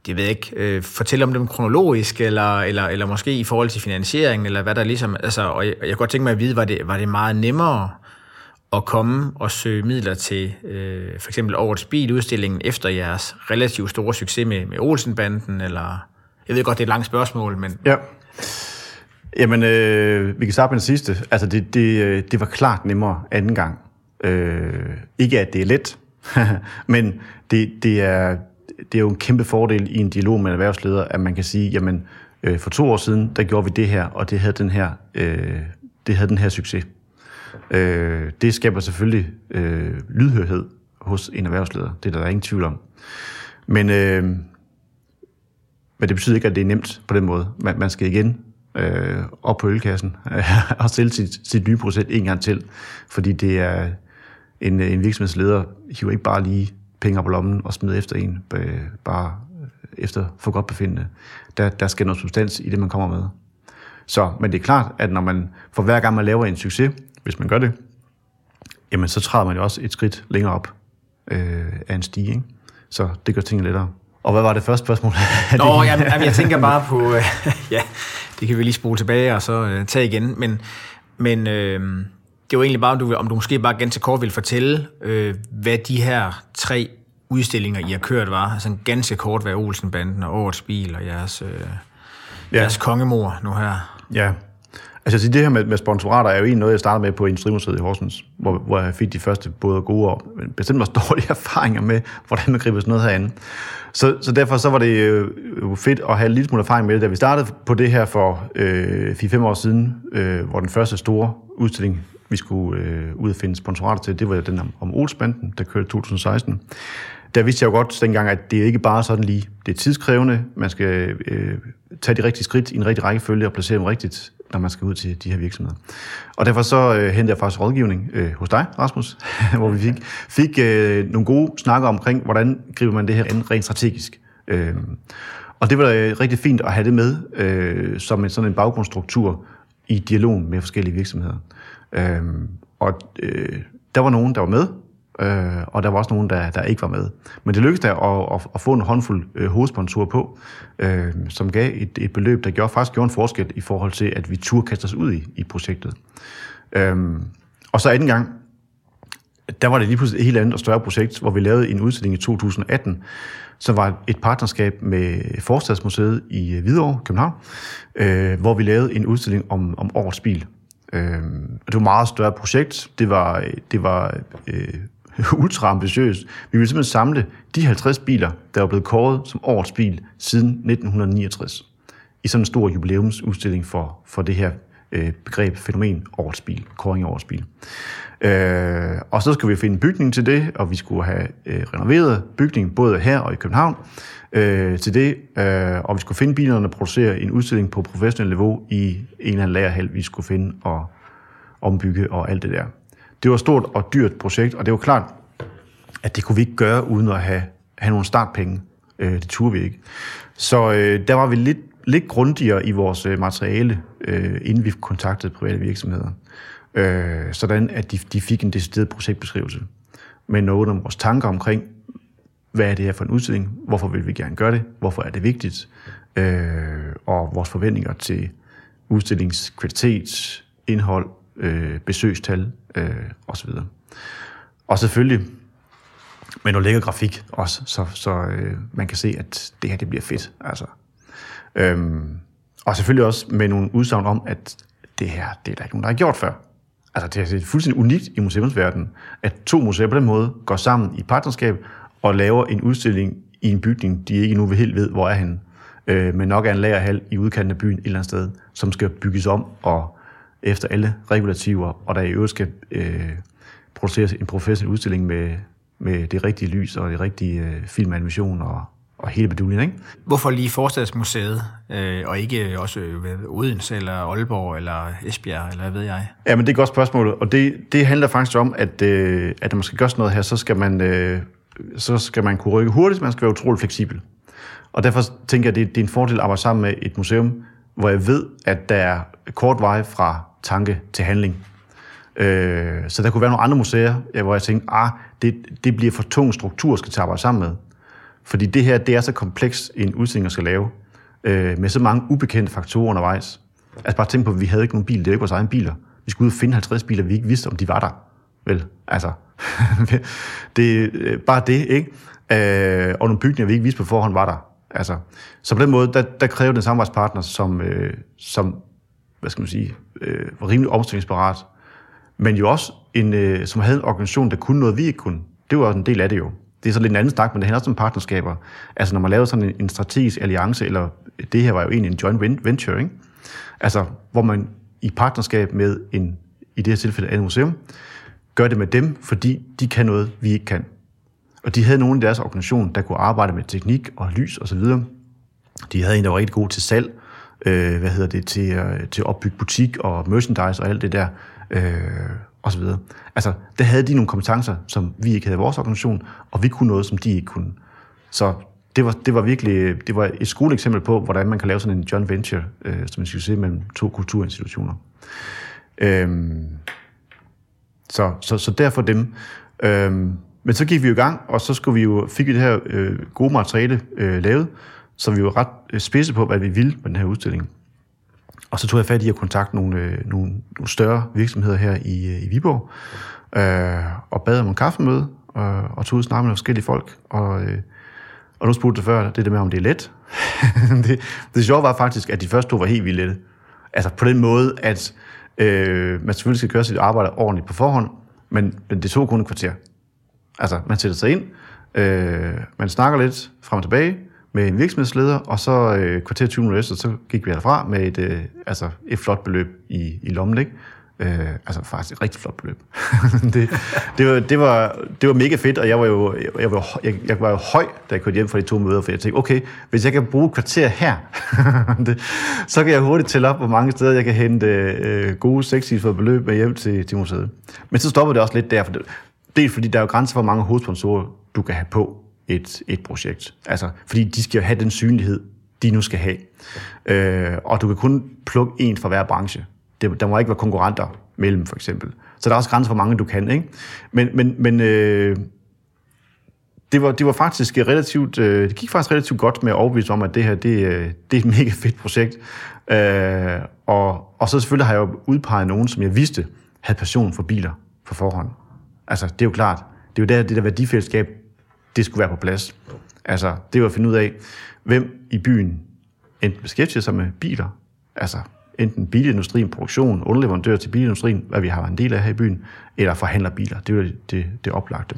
det ved jeg ikke, øh, fortælle om dem kronologisk, eller, eller, eller måske i forhold til finansiering, eller hvad der ligesom, altså, og jeg, jeg kunne godt tænke mig at vide, var det, var det meget nemmere at komme og søge midler til øh, for eksempel årets biludstillingen efter jeres relativt store succes med, med Olsenbanden, eller jeg ved godt, det er et langt spørgsmål, men... Ja. Jamen, øh, vi kan starte med det sidste. Altså, det, det, øh, det var klart nemmere anden gang. Øh, ikke at det er let, men det, det, er, det er jo en kæmpe fordel i en dialog med en erhvervsleder, at man kan sige, jamen, øh, for to år siden, der gjorde vi det her, og det havde den her, øh, det havde den her succes. Øh, det skaber selvfølgelig øh, lydhørhed hos en erhvervsleder. Det er der ingen tvivl om. Men, øh, men det betyder ikke, at det er nemt på den måde. Man, man skal igen øh, op på ølkassen og sælge sit, sit nye projekt en gang til. Fordi det er en, en virksomhedsleder hiver ikke bare lige penge op på lommen og smider efter en, øh, bare efter for godt befindende. Der, der skal noget substans i det, man kommer med. Så, men det er klart, at når man for hver gang man laver en succes, hvis man gør det, jamen så træder man jo også et skridt længere op øh, af en stige. Ikke? Så det gør tingene lettere. Og hvad var det første spørgsmål? Nå, jamen, jamen, jeg tænker bare på, øh, ja, det kan vi lige spole tilbage og så øh, tage igen, men, men øh, det var egentlig bare, om du, om du måske bare ganske kort vil fortælle, øh, hvad de her tre udstillinger, I har kørt, var. Altså en ganske kort, hvad Olsenbanden og Årets Bil og jeres, øh, ja. jeres kongemor nu her. Ja, Altså det her med, med sponsorater er jo egentlig noget, jeg startede med på Industrimuseet i Horsens, hvor, hvor jeg fik de første både gode og bestemt også dårlige erfaringer med, hvordan man griber sådan noget herinde. Så, så derfor så var det øh, jo fedt at have en lille smule erfaring med det. Da vi startede på det her for øh, 4-5 år siden, øh, hvor den første store udstilling, vi skulle øh, ud og finde sponsorater til, det var den om, om Olsbanden, der kørte 2016 der vidste jeg jo godt dengang, at det ikke bare sådan lige, det er tidskrævende, man skal øh, tage de rigtige skridt i en rigtig rækkefølge og placere dem rigtigt, når man skal ud til de her virksomheder. Og derfor så øh, hentede jeg faktisk rådgivning øh, hos dig, Rasmus, hvor vi fik, fik øh, nogle gode snakker omkring, hvordan griber man det her an rent strategisk. Øh, og det var øh, rigtig fint at have det med øh, som en sådan en baggrundsstruktur i dialogen med forskellige virksomheder. Øh, og øh, der var nogen, der var med, øh, og der var også nogen, der, der ikke var med. Men det lykkedes der at, at, at få en håndfuld øh, hovedsponsorer på, øh, som gav et, et beløb, der gjorde, faktisk gjorde en forskel i forhold til, at vi turde kaste os ud i, i projektet. Øh, og så anden gang, der var det lige pludselig et helt andet og større projekt, hvor vi lavede en udstilling i 2018, som var et partnerskab med Forstadsmuseet i øh, Hvidovre, København, øh, hvor vi lavede en udstilling om, om årets bil. Øh, det var et meget større projekt. Det var, øh, det var øh, ultra ambitiøst. Vi ville simpelthen samle de 50 biler, der er blevet kåret som årets bil siden 1969, i sådan en stor jubilæumsudstilling for, for det her øh, begreb, fænomen årets bil, kåring årets bil. Øh, og så skulle vi finde bygning til det, og vi skulle have øh, renoveret bygningen både her og i København øh, til det, øh, og vi skulle finde bilerne og producere en udstilling på professionel niveau i en eller anden lagerhal, vi skulle finde og ombygge og alt det der. Det var et stort og dyrt projekt, og det var klart, at det kunne vi ikke gøre uden at have, have nogle startpenge. Øh, det turde vi ikke. Så øh, der var vi lidt, lidt grundigere i vores øh, materiale, øh, inden vi kontaktede private virksomheder. Øh, sådan at de, de fik en decideret projektbeskrivelse med noget om vores tanker omkring, hvad er det her for en udstilling, hvorfor vil vi gerne gøre det, hvorfor er det vigtigt, øh, og vores forventninger til udstillingskvalitet, indhold, øh, besøgstal øh, osv. Og selvfølgelig med noget lækker grafik også, så, så øh, man kan se, at det her det bliver fedt. Altså. Øhm, og selvfølgelig også med nogle udsagn om, at det her, det er der ikke nogen, der har gjort før. Altså, det er altså fuldstændig unikt i museumsverdenen, at to museer på den måde går sammen i partnerskab og laver en udstilling i en bygning, de ikke nu helt ved, hvor er henne. Øh, men nok er en lagerhal i udkanten af byen et eller andet sted, som skal bygges om og efter alle regulativer, og der i øvrigt skal øh, produceres en professionel udstilling med, med det rigtige lys og det rigtige øh, filmanimation og, og hele beduljen, ikke? Hvorfor lige Forstadsmuseet, øh, og ikke også øh, Odense eller Aalborg eller Esbjerg, eller hvad ved jeg? Ja, men det er et godt spørgsmål, og det, det handler faktisk om, at, øh, at når man skal gøre sådan noget her, så skal man, øh, så skal man kunne rykke hurtigt, man skal være utrolig fleksibel. Og derfor tænker jeg, at det, det er en fordel at arbejde sammen med et museum, hvor jeg ved, at der er kort vej fra tanke til handling. Øh, så der kunne være nogle andre museer, hvor jeg tænkte, ah, det, det bliver for tung struktur, skal til at arbejde sammen med. Fordi det her, det er så kompleks en udstilling, skal lave, øh, med så mange ubekendte faktorer undervejs. Altså bare tænk på, at vi havde ikke nogen bil, det er ikke vores egen biler. Vi skulle ud og finde 50 biler, vi ikke vidste, om de var der. vel? Altså, det er bare det, ikke? Øh, og nogle bygninger, vi ikke vidste på forhånd, var der. Altså, så på den måde, der, der kræver den samarbejdspartner, som, øh, som hvad skal man sige, øh, var rimelig omstillingsparat, men jo også en, øh, som havde en organisation, der kunne noget, vi ikke kunne. Det var også en del af det jo. Det er så lidt en anden snak, men det handler også om partnerskaber. Altså når man laver sådan en, en strategisk alliance, eller det her var jo egentlig en joint venture, ikke? Altså hvor man i partnerskab med en, i det her tilfælde, et museum, gør det med dem, fordi de kan noget, vi ikke kan. Og de havde nogen i deres organisation, der kunne arbejde med teknik og lys osv. De havde en, der var rigtig god til salg, øh, hvad hedder det, til, øh, til at opbygge butik og merchandise og alt det der, øh, og så videre. Altså, der havde de nogle kompetencer, som vi ikke havde i vores organisation, og vi kunne noget, som de ikke kunne. Så det var, det var virkelig det var et skoleeksempel på, hvordan man kan lave sådan en joint venture, øh, som man skal se mellem to kulturinstitutioner. Øh, så, så, så derfor dem. Øh, men så gik vi i gang, og så skulle vi jo, fik vi det her øh, gode materiale øh, lavet, så vi var ret øh, spidse på, hvad vi ville med den her udstilling. Og så tog jeg fat i at kontakte nogle, øh, nogle, nogle større virksomheder her i, øh, i Viborg, øh, og bad om en kaffemøde, og, og tog ud og snakke med forskellige folk. Og, øh, og nu spurgte du før, det der med, om det er let. det, det sjove var faktisk, at de første to var helt vildt lette. Altså på den måde, at øh, man selvfølgelig skal gøre sit arbejde ordentligt på forhånd, men, men det tog kun et kvarter. Altså, man sætter sig ind, øh, man snakker lidt frem og tilbage, med en virksomhedsleder, og så øh, kvarter 20 minutter efter, så gik vi herfra med et, øh, altså et flot beløb i, i lommen, ikke? Øh, altså faktisk et rigtig flot beløb. det, det, var, det, var, det var mega fedt, og jeg var jo, jeg var, jeg, jeg var jo høj, da jeg kørte hjem fra de to møder, for jeg tænkte, okay, hvis jeg kan bruge et kvarter her, det, så kan jeg hurtigt tælle op, hvor mange steder jeg kan hente øh, gode, sexy for beløb med hjem til, til museet. Men så stopper det også lidt der, for det, det er fordi, der er jo grænser for, hvor mange hovedsponsorer du kan have på et, et projekt. Altså, fordi de skal jo have den synlighed, de nu skal have. Øh, og du kan kun plukke en fra hver branche. Det, der må ikke være konkurrenter mellem, for eksempel. Så der er også grænser for mange, du kan. Ikke? Men, men, men øh, det, var, det var faktisk relativt, øh, det gik faktisk relativt godt med at overbevise om, at det her, det, øh, det er et mega fedt projekt. Øh, og, og så selvfølgelig har jeg jo udpeget nogen, som jeg vidste havde passion for biler på forhånd. Altså, det er jo klart. Det er jo der, det der værdifællesskab, det skulle være på plads. Altså, det var at finde ud af, hvem i byen enten beskæftiger sig med biler, altså enten bilindustrien, produktion, underleverandør til bilindustrien, hvad vi har en del af her i byen, eller forhandler biler. Det er det, det, det oplagte.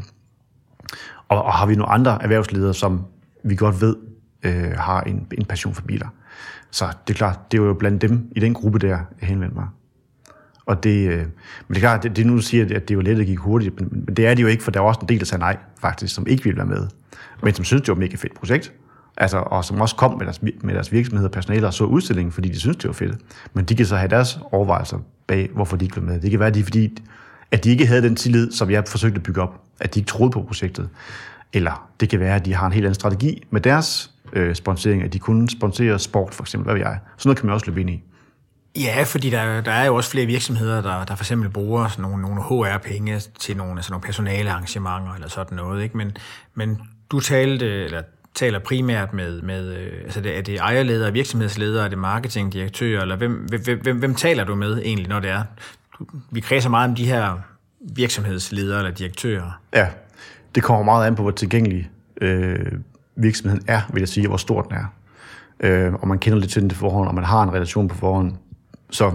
Og, og har vi nogle andre erhvervsledere, som vi godt ved øh, har en, en passion for biler. Så det er klart, det er jo blandt dem i den gruppe der, jeg henvendte mig. Og det, øh, men det er klart, det, det nu siger, at det var let at gik hurtigt, men, men det er det jo ikke, for der er også en del, der sagde nej, faktisk, som ikke ville være med. Men som synes, det var et mega fedt projekt. Altså, og som også kom med deres, med deres virksomheder og personale og så udstillingen, fordi de synes, det var fedt. Men de kan så have deres overvejelser bag, hvorfor de ikke var med. Det kan være, at de, fordi, at de ikke havde den tillid, som jeg forsøgte at bygge op. At de ikke troede på projektet. Eller det kan være, at de har en helt anden strategi med deres øh, sponsering, at de kunne sponsere sport, for eksempel, hvad ved jeg. Sådan noget kan man også løbe ind i. Ja, fordi der, der er jo også flere virksomheder, der, der for eksempel bruger sådan nogle, nogle HR-penge til nogle, altså nogle personale arrangementer eller sådan noget. Ikke? Men, men du talte, eller taler primært med, med øh, altså det, er det ejerledere, virksomhedsledere, er det marketingdirektører, eller hvem, hvem, hvem, hvem taler du med egentlig, når det er? Vi kredser meget om de her virksomhedsledere eller direktører. Ja, det kommer meget an på, hvor tilgængelig øh, virksomheden er, vil jeg sige, og hvor stor den er. Øh, og man kender lidt til den til forhånd, og man har en relation på forhånd. Så,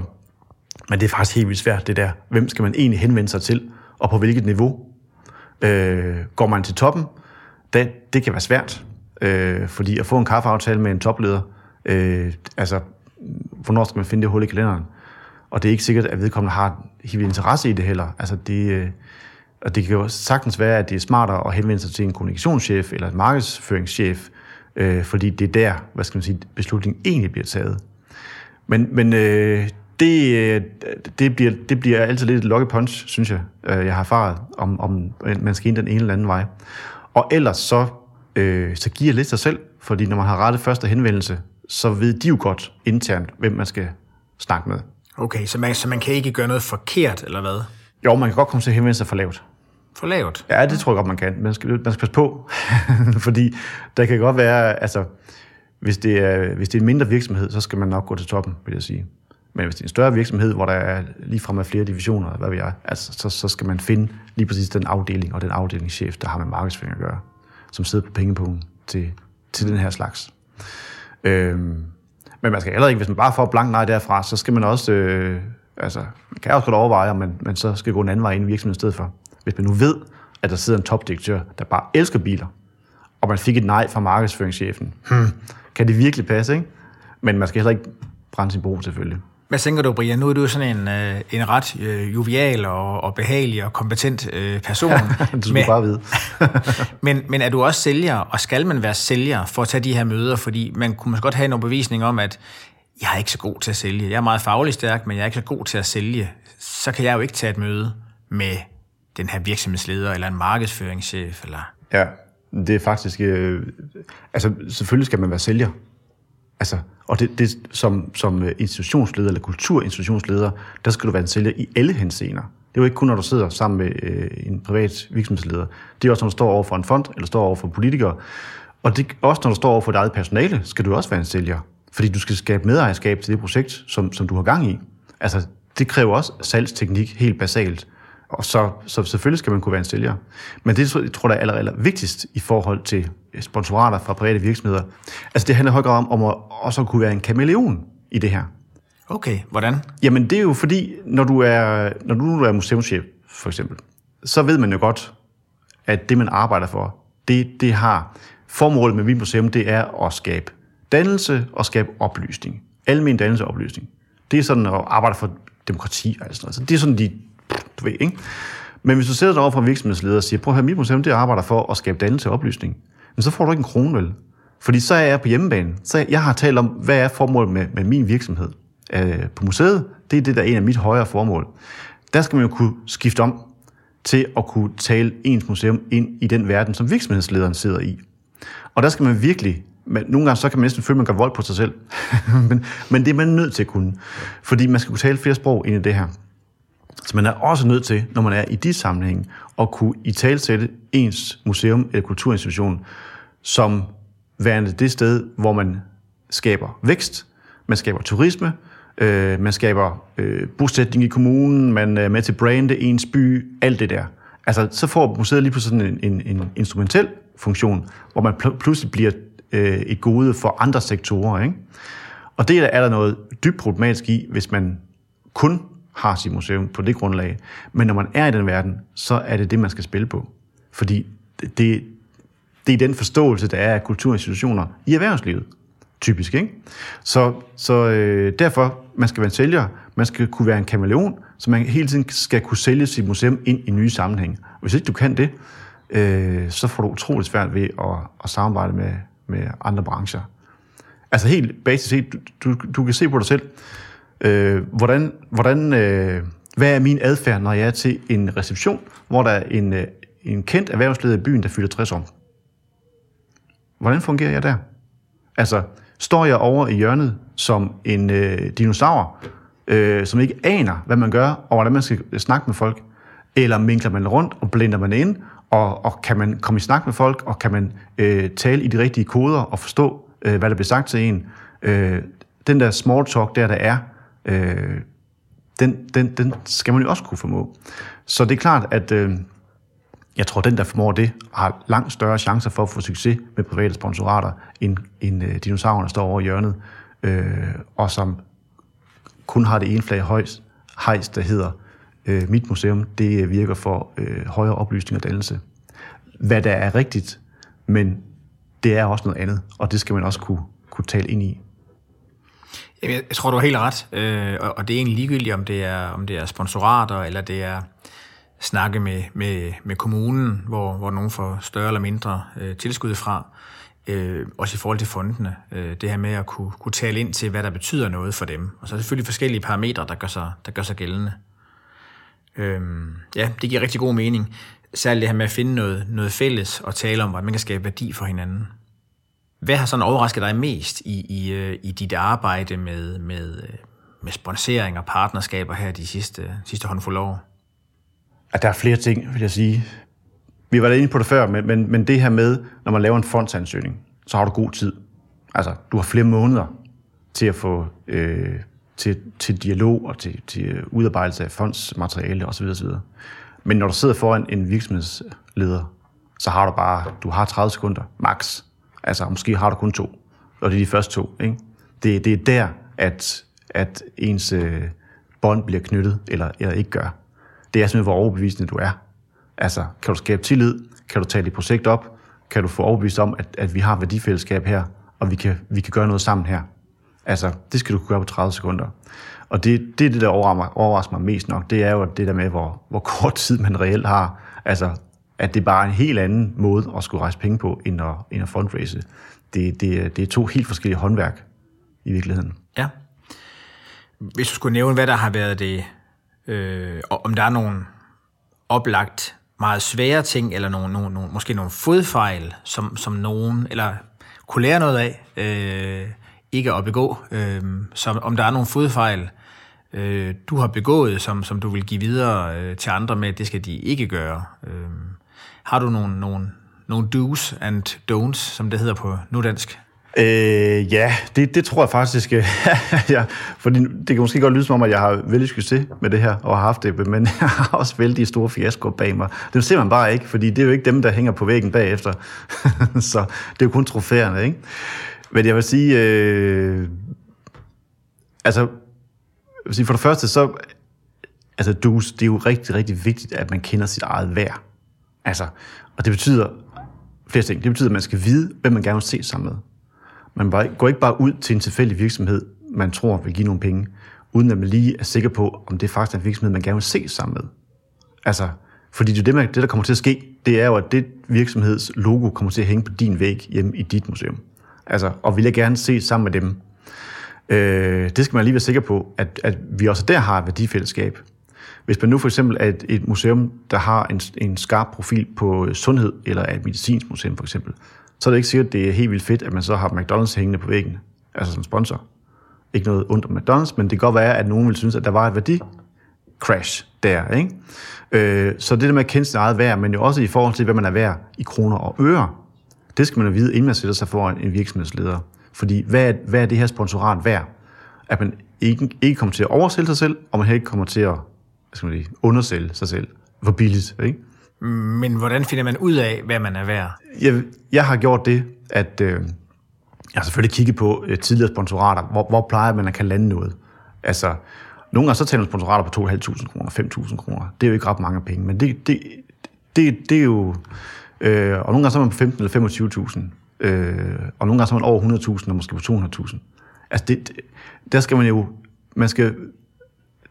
men det er faktisk helt vildt svært, det der. Hvem skal man egentlig henvende sig til, og på hvilket niveau? Øh, går man til toppen? Det, det kan være svært, øh, fordi at få en kaffeaftale med en topleder, øh, altså, hvornår skal man finde det hul i kalenderen? Og det er ikke sikkert, at vedkommende har helt interesse i det heller. Altså, det, øh, og det kan jo sagtens være, at det er smartere at henvende sig til en kommunikationschef eller en markedsføringschef, øh, fordi det er der, hvad skal man sige, beslutningen egentlig bliver taget. Men, men øh, det, øh, det, bliver, det bliver altid lidt et lucky punch, synes jeg, øh, jeg har erfaret, om, om man skal ind den ene eller anden vej. Og ellers så, øh, så giver lidt sig selv, fordi når man har rettet første henvendelse, så ved de jo godt internt, hvem man skal snakke med. Okay, så man, så man kan ikke gøre noget forkert, eller hvad? Jo, man kan godt komme til at henvende sig for lavt. For lavt? Ja, det tror jeg godt, man kan. Man skal, man skal passe på, fordi der kan godt være, altså, hvis det, er, hvis det er en mindre virksomhed, så skal man nok gå til toppen, vil jeg sige. Men hvis det er en større virksomhed, hvor der er lige frem af flere divisioner, hvad vi er, altså, så, så skal man finde lige præcis den afdeling og den afdelingschef, der har med markedsføring at gøre, som sidder på pengepunkten til, til den her slags. Øhm, men man skal heller ikke, hvis man bare får blank nej derfra, så skal man også, øh, altså, man kan også godt overveje, om man, man så skal gå en anden vej ind i virksomheden i stedet for. Hvis man nu ved, at der sidder en topdirektør, der bare elsker biler, og man fik et nej fra markedsføringschefen, hmm, kan det virkelig passe, ikke? Men man skal heller ikke brænde sin bro, selvfølgelig. Hvad tænker du, Brian? Nu er du sådan en, øh, en ret øh, jovial og, og behagelig og kompetent øh, person. du skulle bare vide. men, men er du også sælger, og skal man være sælger for at tage de her møder? Fordi man kunne måske godt have en bevisning om, at jeg er ikke så god til at sælge. Jeg er meget faglig stærk, men jeg er ikke så god til at sælge. Så kan jeg jo ikke tage et møde med den her virksomhedsleder, eller en markedsføringschef, eller... Ja, det er faktisk... Øh, altså, selvfølgelig skal man være sælger. Altså, og det, det, som, som øh, institutionsleder eller kulturinstitutionsleder, der skal du være en sælger i alle henseender. Det er jo ikke kun, når du sidder sammen med øh, en privat virksomhedsleder. Det er også, når du står over for en fond, eller står over for politikere. Og det, også når du står over for dit eget personale, skal du også være en sælger. Fordi du skal skabe medejerskab til det projekt, som, som du har gang i. Altså, det kræver også salgsteknik helt basalt. Og så, så selvfølgelig skal man kunne være en sælger. Men det jeg tror jeg er aller, aller vigtigst i forhold til sponsorater fra private virksomheder. Altså det handler højere om, om at også kunne være en kameleon i det her. Okay, hvordan? Jamen det er jo fordi, når du er, når du er museumschef for eksempel, så ved man jo godt, at det man arbejder for, det, det har formålet med mit museum, det er at skabe dannelse og skabe oplysning. Almen dannelse og oplysning. Det er sådan at arbejde for demokrati og sådan noget. Så det er sådan de du ved, ikke? Men hvis du sidder derovre fra en virksomhedsleder og siger, prøv at høre, mit museum, det arbejder for at skabe dannelse og oplysning, men så får du ikke en krone, vel? Fordi så er jeg på hjemmebane. Så jeg har talt om, hvad er formålet med, med min virksomhed øh, på museet. Det er det, der er en af mit højere formål. Der skal man jo kunne skifte om til at kunne tale ens museum ind i den verden, som virksomhedslederen sidder i. Og der skal man virkelig, men nogle gange så kan man næsten føle, at man gør vold på sig selv. men, men det er man nødt til at kunne. Fordi man skal kunne tale flere sprog ind i det her. Så man er også nødt til, når man er i de sammenhænge, at kunne i talsætte ens museum eller kulturinstitution som værende det sted, hvor man skaber vækst, man skaber turisme, øh, man skaber øh, bosætning i kommunen, man øh, er med til brande ens by, alt det der. Altså, så får museet lige pludselig sådan en, en, en instrumentel funktion, hvor man pl- pludselig bliver øh, et gode for andre sektorer. Ikke? Og det er der noget dybt problematisk i, hvis man kun har sit museum på det grundlag. Men når man er i den verden, så er det det, man skal spille på. Fordi det, det er den forståelse, der er af kulturinstitutioner i erhvervslivet. Typisk, ikke? Så, så øh, derfor, man skal være en sælger, man skal kunne være en kameleon, så man hele tiden skal kunne sælge sit museum ind i nye sammenhænge. Hvis ikke du kan det, øh, så får du utroligt svært ved at, at samarbejde med, med andre brancher. Altså helt basisk set, du, du, du kan se på dig selv, Øh, hvordan, hvordan, øh, hvad er min adfærd, når jeg er til en reception, hvor der er en, øh, en kendt erhvervsleder i byen, der fylder 60 år? Hvordan fungerer jeg der? Altså, står jeg over i hjørnet som en øh, dinosaur, øh, som ikke aner, hvad man gør, og hvordan man skal snakke med folk? Eller minkler man rundt og blinder man ind, og, og kan man komme i snak med folk, og kan man øh, tale i de rigtige koder og forstå, øh, hvad der bliver sagt til en? Øh, den der small talk der, der er, øh, den, den, den skal man jo også kunne formå. Så det er klart, at øh, jeg tror, den, der formår det, har langt større chancer for at få succes med private sponsorater, end, end øh, dinosaurerne står over i hjørnet, øh, og som kun har det ene flag højst, hejst, der hedder, øh, mit museum, det øh, virker for øh, højere oplysning og dannelse. Hvad der er rigtigt, men det er også noget andet, og det skal man også kunne, kunne tale ind i. Jeg tror, du har helt ret, øh, og det er egentlig ligegyldigt, om det er, om det er sponsorater, eller det er snakke med, med, med kommunen, hvor, hvor nogen får større eller mindre øh, tilskud fra. Øh, også i forhold til fondene. Øh, det her med at kunne, kunne tale ind til, hvad der betyder noget for dem. Og så er der selvfølgelig forskellige parametre, der gør sig, der gør sig gældende. Øh, ja, det giver rigtig god mening. Særligt det her med at finde noget, noget fælles og tale om, hvordan man kan skabe værdi for hinanden. Hvad har sådan overrasket dig mest i, i, øh, i dit arbejde med, med, øh, med sponsering og partnerskaber her de sidste, sidste håndfulde år? At der er flere ting, vil jeg sige. Vi var inde på det før, men, men, men det her med, når man laver en fondsansøgning, så har du god tid. Altså, du har flere måneder til at få, øh, til, til dialog og til, til øh, udarbejdelse af fondsmateriale osv. osv. Men når du sidder foran en virksomhedsleder, så har du bare, du har 30 sekunder, maks, Altså, måske har du kun to, og det er de første to. Ikke? Det, det er der, at, at ens øh, bånd bliver knyttet, eller, eller ikke gør. Det er simpelthen, hvor overbevisende du er. Altså, kan du skabe tillid? Kan du tage dit projekt op? Kan du få overbevist om, at, at vi har værdifællesskab her, og vi kan, vi kan gøre noget sammen her? Altså, det skal du kunne gøre på 30 sekunder. Og det, det er det, der overrasker mig mest nok, det er jo det der med, hvor, hvor kort tid man reelt har. Altså, at det er bare en helt anden måde at skulle rejse penge på, end at, end at fundraise. Det, det, det er to helt forskellige håndværk i virkeligheden. Ja. Hvis du skulle nævne, hvad der har været det, øh, og om der er nogle oplagt meget svære ting, eller nogle, nogle, nogle, måske nogle fodfejl, som, som nogen, eller kunne lære noget af, øh, ikke at begå. Øh, som, om der er nogle fodfejl, øh, du har begået, som, som du vil give videre øh, til andre med, det skal de ikke gøre. Øh, har du nogle, nogle, nogle do's and don'ts, som det hedder på nudansk? Øh, ja, det, det tror jeg faktisk. Øh, ja, fordi det kan måske godt lyde som om, at jeg har vældig succes med det her, og har haft det, men jeg har også vældig store fiaskoer bag mig. Det ser man bare ikke, fordi det er jo ikke dem, der hænger på væggen bagefter. så det er jo kun trofæerne, ikke? Men jeg vil sige, øh, altså, jeg vil sige, for det første, så, altså, dus, det er jo rigtig, rigtig vigtigt, at man kender sit eget værd. Altså, og det betyder flere ting. Det betyder, at man skal vide, hvem man gerne vil se sammen med. Man går ikke bare ud til en tilfældig virksomhed, man tror vil give nogle penge, uden at man lige er sikker på, om det faktisk er en virksomhed, man gerne vil se sammen med. Altså, fordi det, det, det, der kommer til at ske, det er jo, at det virksomheds logo kommer til at hænge på din væg hjemme i dit museum. Altså, og vil jeg gerne se sammen med dem. Øh, det skal man lige være sikker på, at, at vi også der har et værdifællesskab. Hvis man nu for eksempel er et, et museum, der har en, en skarp profil på øh, sundhed, eller er et medicinsk museum for eksempel, så er det ikke sikkert, at det er helt vildt fedt, at man så har McDonald's hængende på væggen, altså som sponsor. Ikke noget ondt om McDonald's, men det kan godt være, at nogen vil synes, at der var et værdi crash der. Ikke? Øh, så det der med at kende sin eget værd, men jo også i forhold til, hvad man er værd i kroner og øre, det skal man jo vide, inden man sætter sig foran en virksomhedsleder. Fordi hvad er, hvad er det her sponsorat værd? At man ikke, ikke kommer til at oversælge sig selv, og man heller ikke kommer til at hvad skal man sige, undersælge sig selv for billigt. Ikke? Men hvordan finder man ud af, hvad man er værd? Jeg, jeg har gjort det, at øh, jeg har selvfølgelig kigget på øh, tidligere sponsorater. Hvor, hvor plejer man at kan lande noget? Altså, nogle gange så tager man sponsorater på 2.500 kroner, 5.000 kroner. Det er jo ikke ret mange penge, men det, det, det, det er jo... Øh, og nogle gange så er man på 15 eller 25.000. Øh, og nogle gange så er man over 100.000 og måske på 200.000. Altså, det, der skal man jo... Man skal,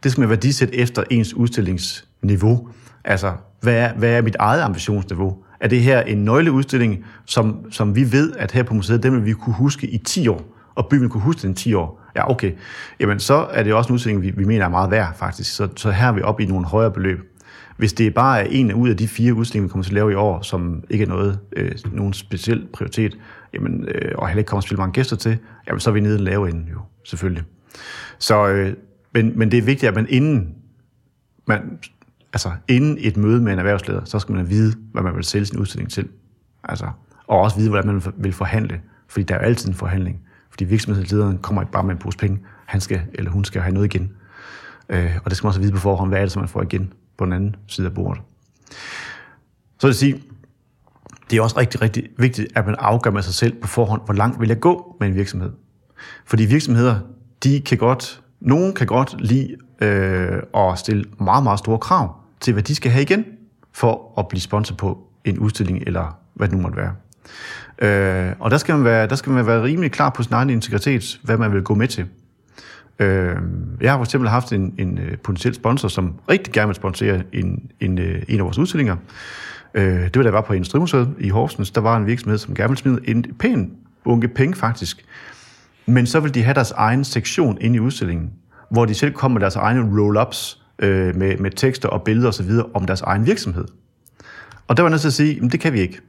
det skal man værdisætte efter ens udstillingsniveau. Altså, hvad er, hvad er mit eget ambitionsniveau? Er det her en nøgleudstilling, som, som vi ved, at her på museet, den vil vi kunne huske i 10 år, og byen vil kunne huske den i 10 år? Ja, okay. Jamen, så er det også en udstilling, vi, vi mener er meget værd, faktisk. Så, så her er vi oppe i nogle højere beløb. Hvis det bare er en ud af de fire udstillinger, vi kommer til at lave i år, som ikke er noget, øh, nogen speciel prioritet, jamen, øh, og heller ikke kommer at spille mange gæster til, jamen, så er vi nede og lave en, jo, selvfølgelig. Så, øh, men, men det er vigtigt, at man inden man altså inden et møde med en erhvervsleder, så skal man vide, hvad man vil sælge sin udstilling til. Altså, og også vide, hvordan man vil forhandle. Fordi der er jo altid en forhandling. Fordi virksomhedslederen kommer ikke bare med en pose penge. Han skal, eller hun skal have noget igen. Øh, og det skal man også vide på forhånd, hvad er det, som man får igen på den anden side af bordet. Så vil jeg sige, det er også rigtig, rigtig vigtigt, at man afgør med sig selv på forhånd, hvor langt vil jeg gå med en virksomhed. Fordi virksomheder, de kan godt, nogen kan godt lide øh, at stille meget, meget store krav til, hvad de skal have igen, for at blive sponsor på en udstilling, eller hvad det nu måtte være. Øh, og der skal, man være, der skal man være rimelig klar på sin egen integritet, hvad man vil gå med til. Øh, jeg har for eksempel haft en, en øh, potentiel sponsor, som rigtig gerne vil sponsere en, en, øh, en af vores udstillinger. Øh, det var da jeg var på Industrimuseet i Horsens. Der var en virksomhed, som gerne ville smide en pæn bunke penge faktisk. Men så vil de have deres egen sektion inde i udstillingen, hvor de selv kommer med deres egne roll-ups, øh, med, med tekster og billeder osv. om deres egen virksomhed. Og der var jeg nødt til at sige, at det kan vi ikke.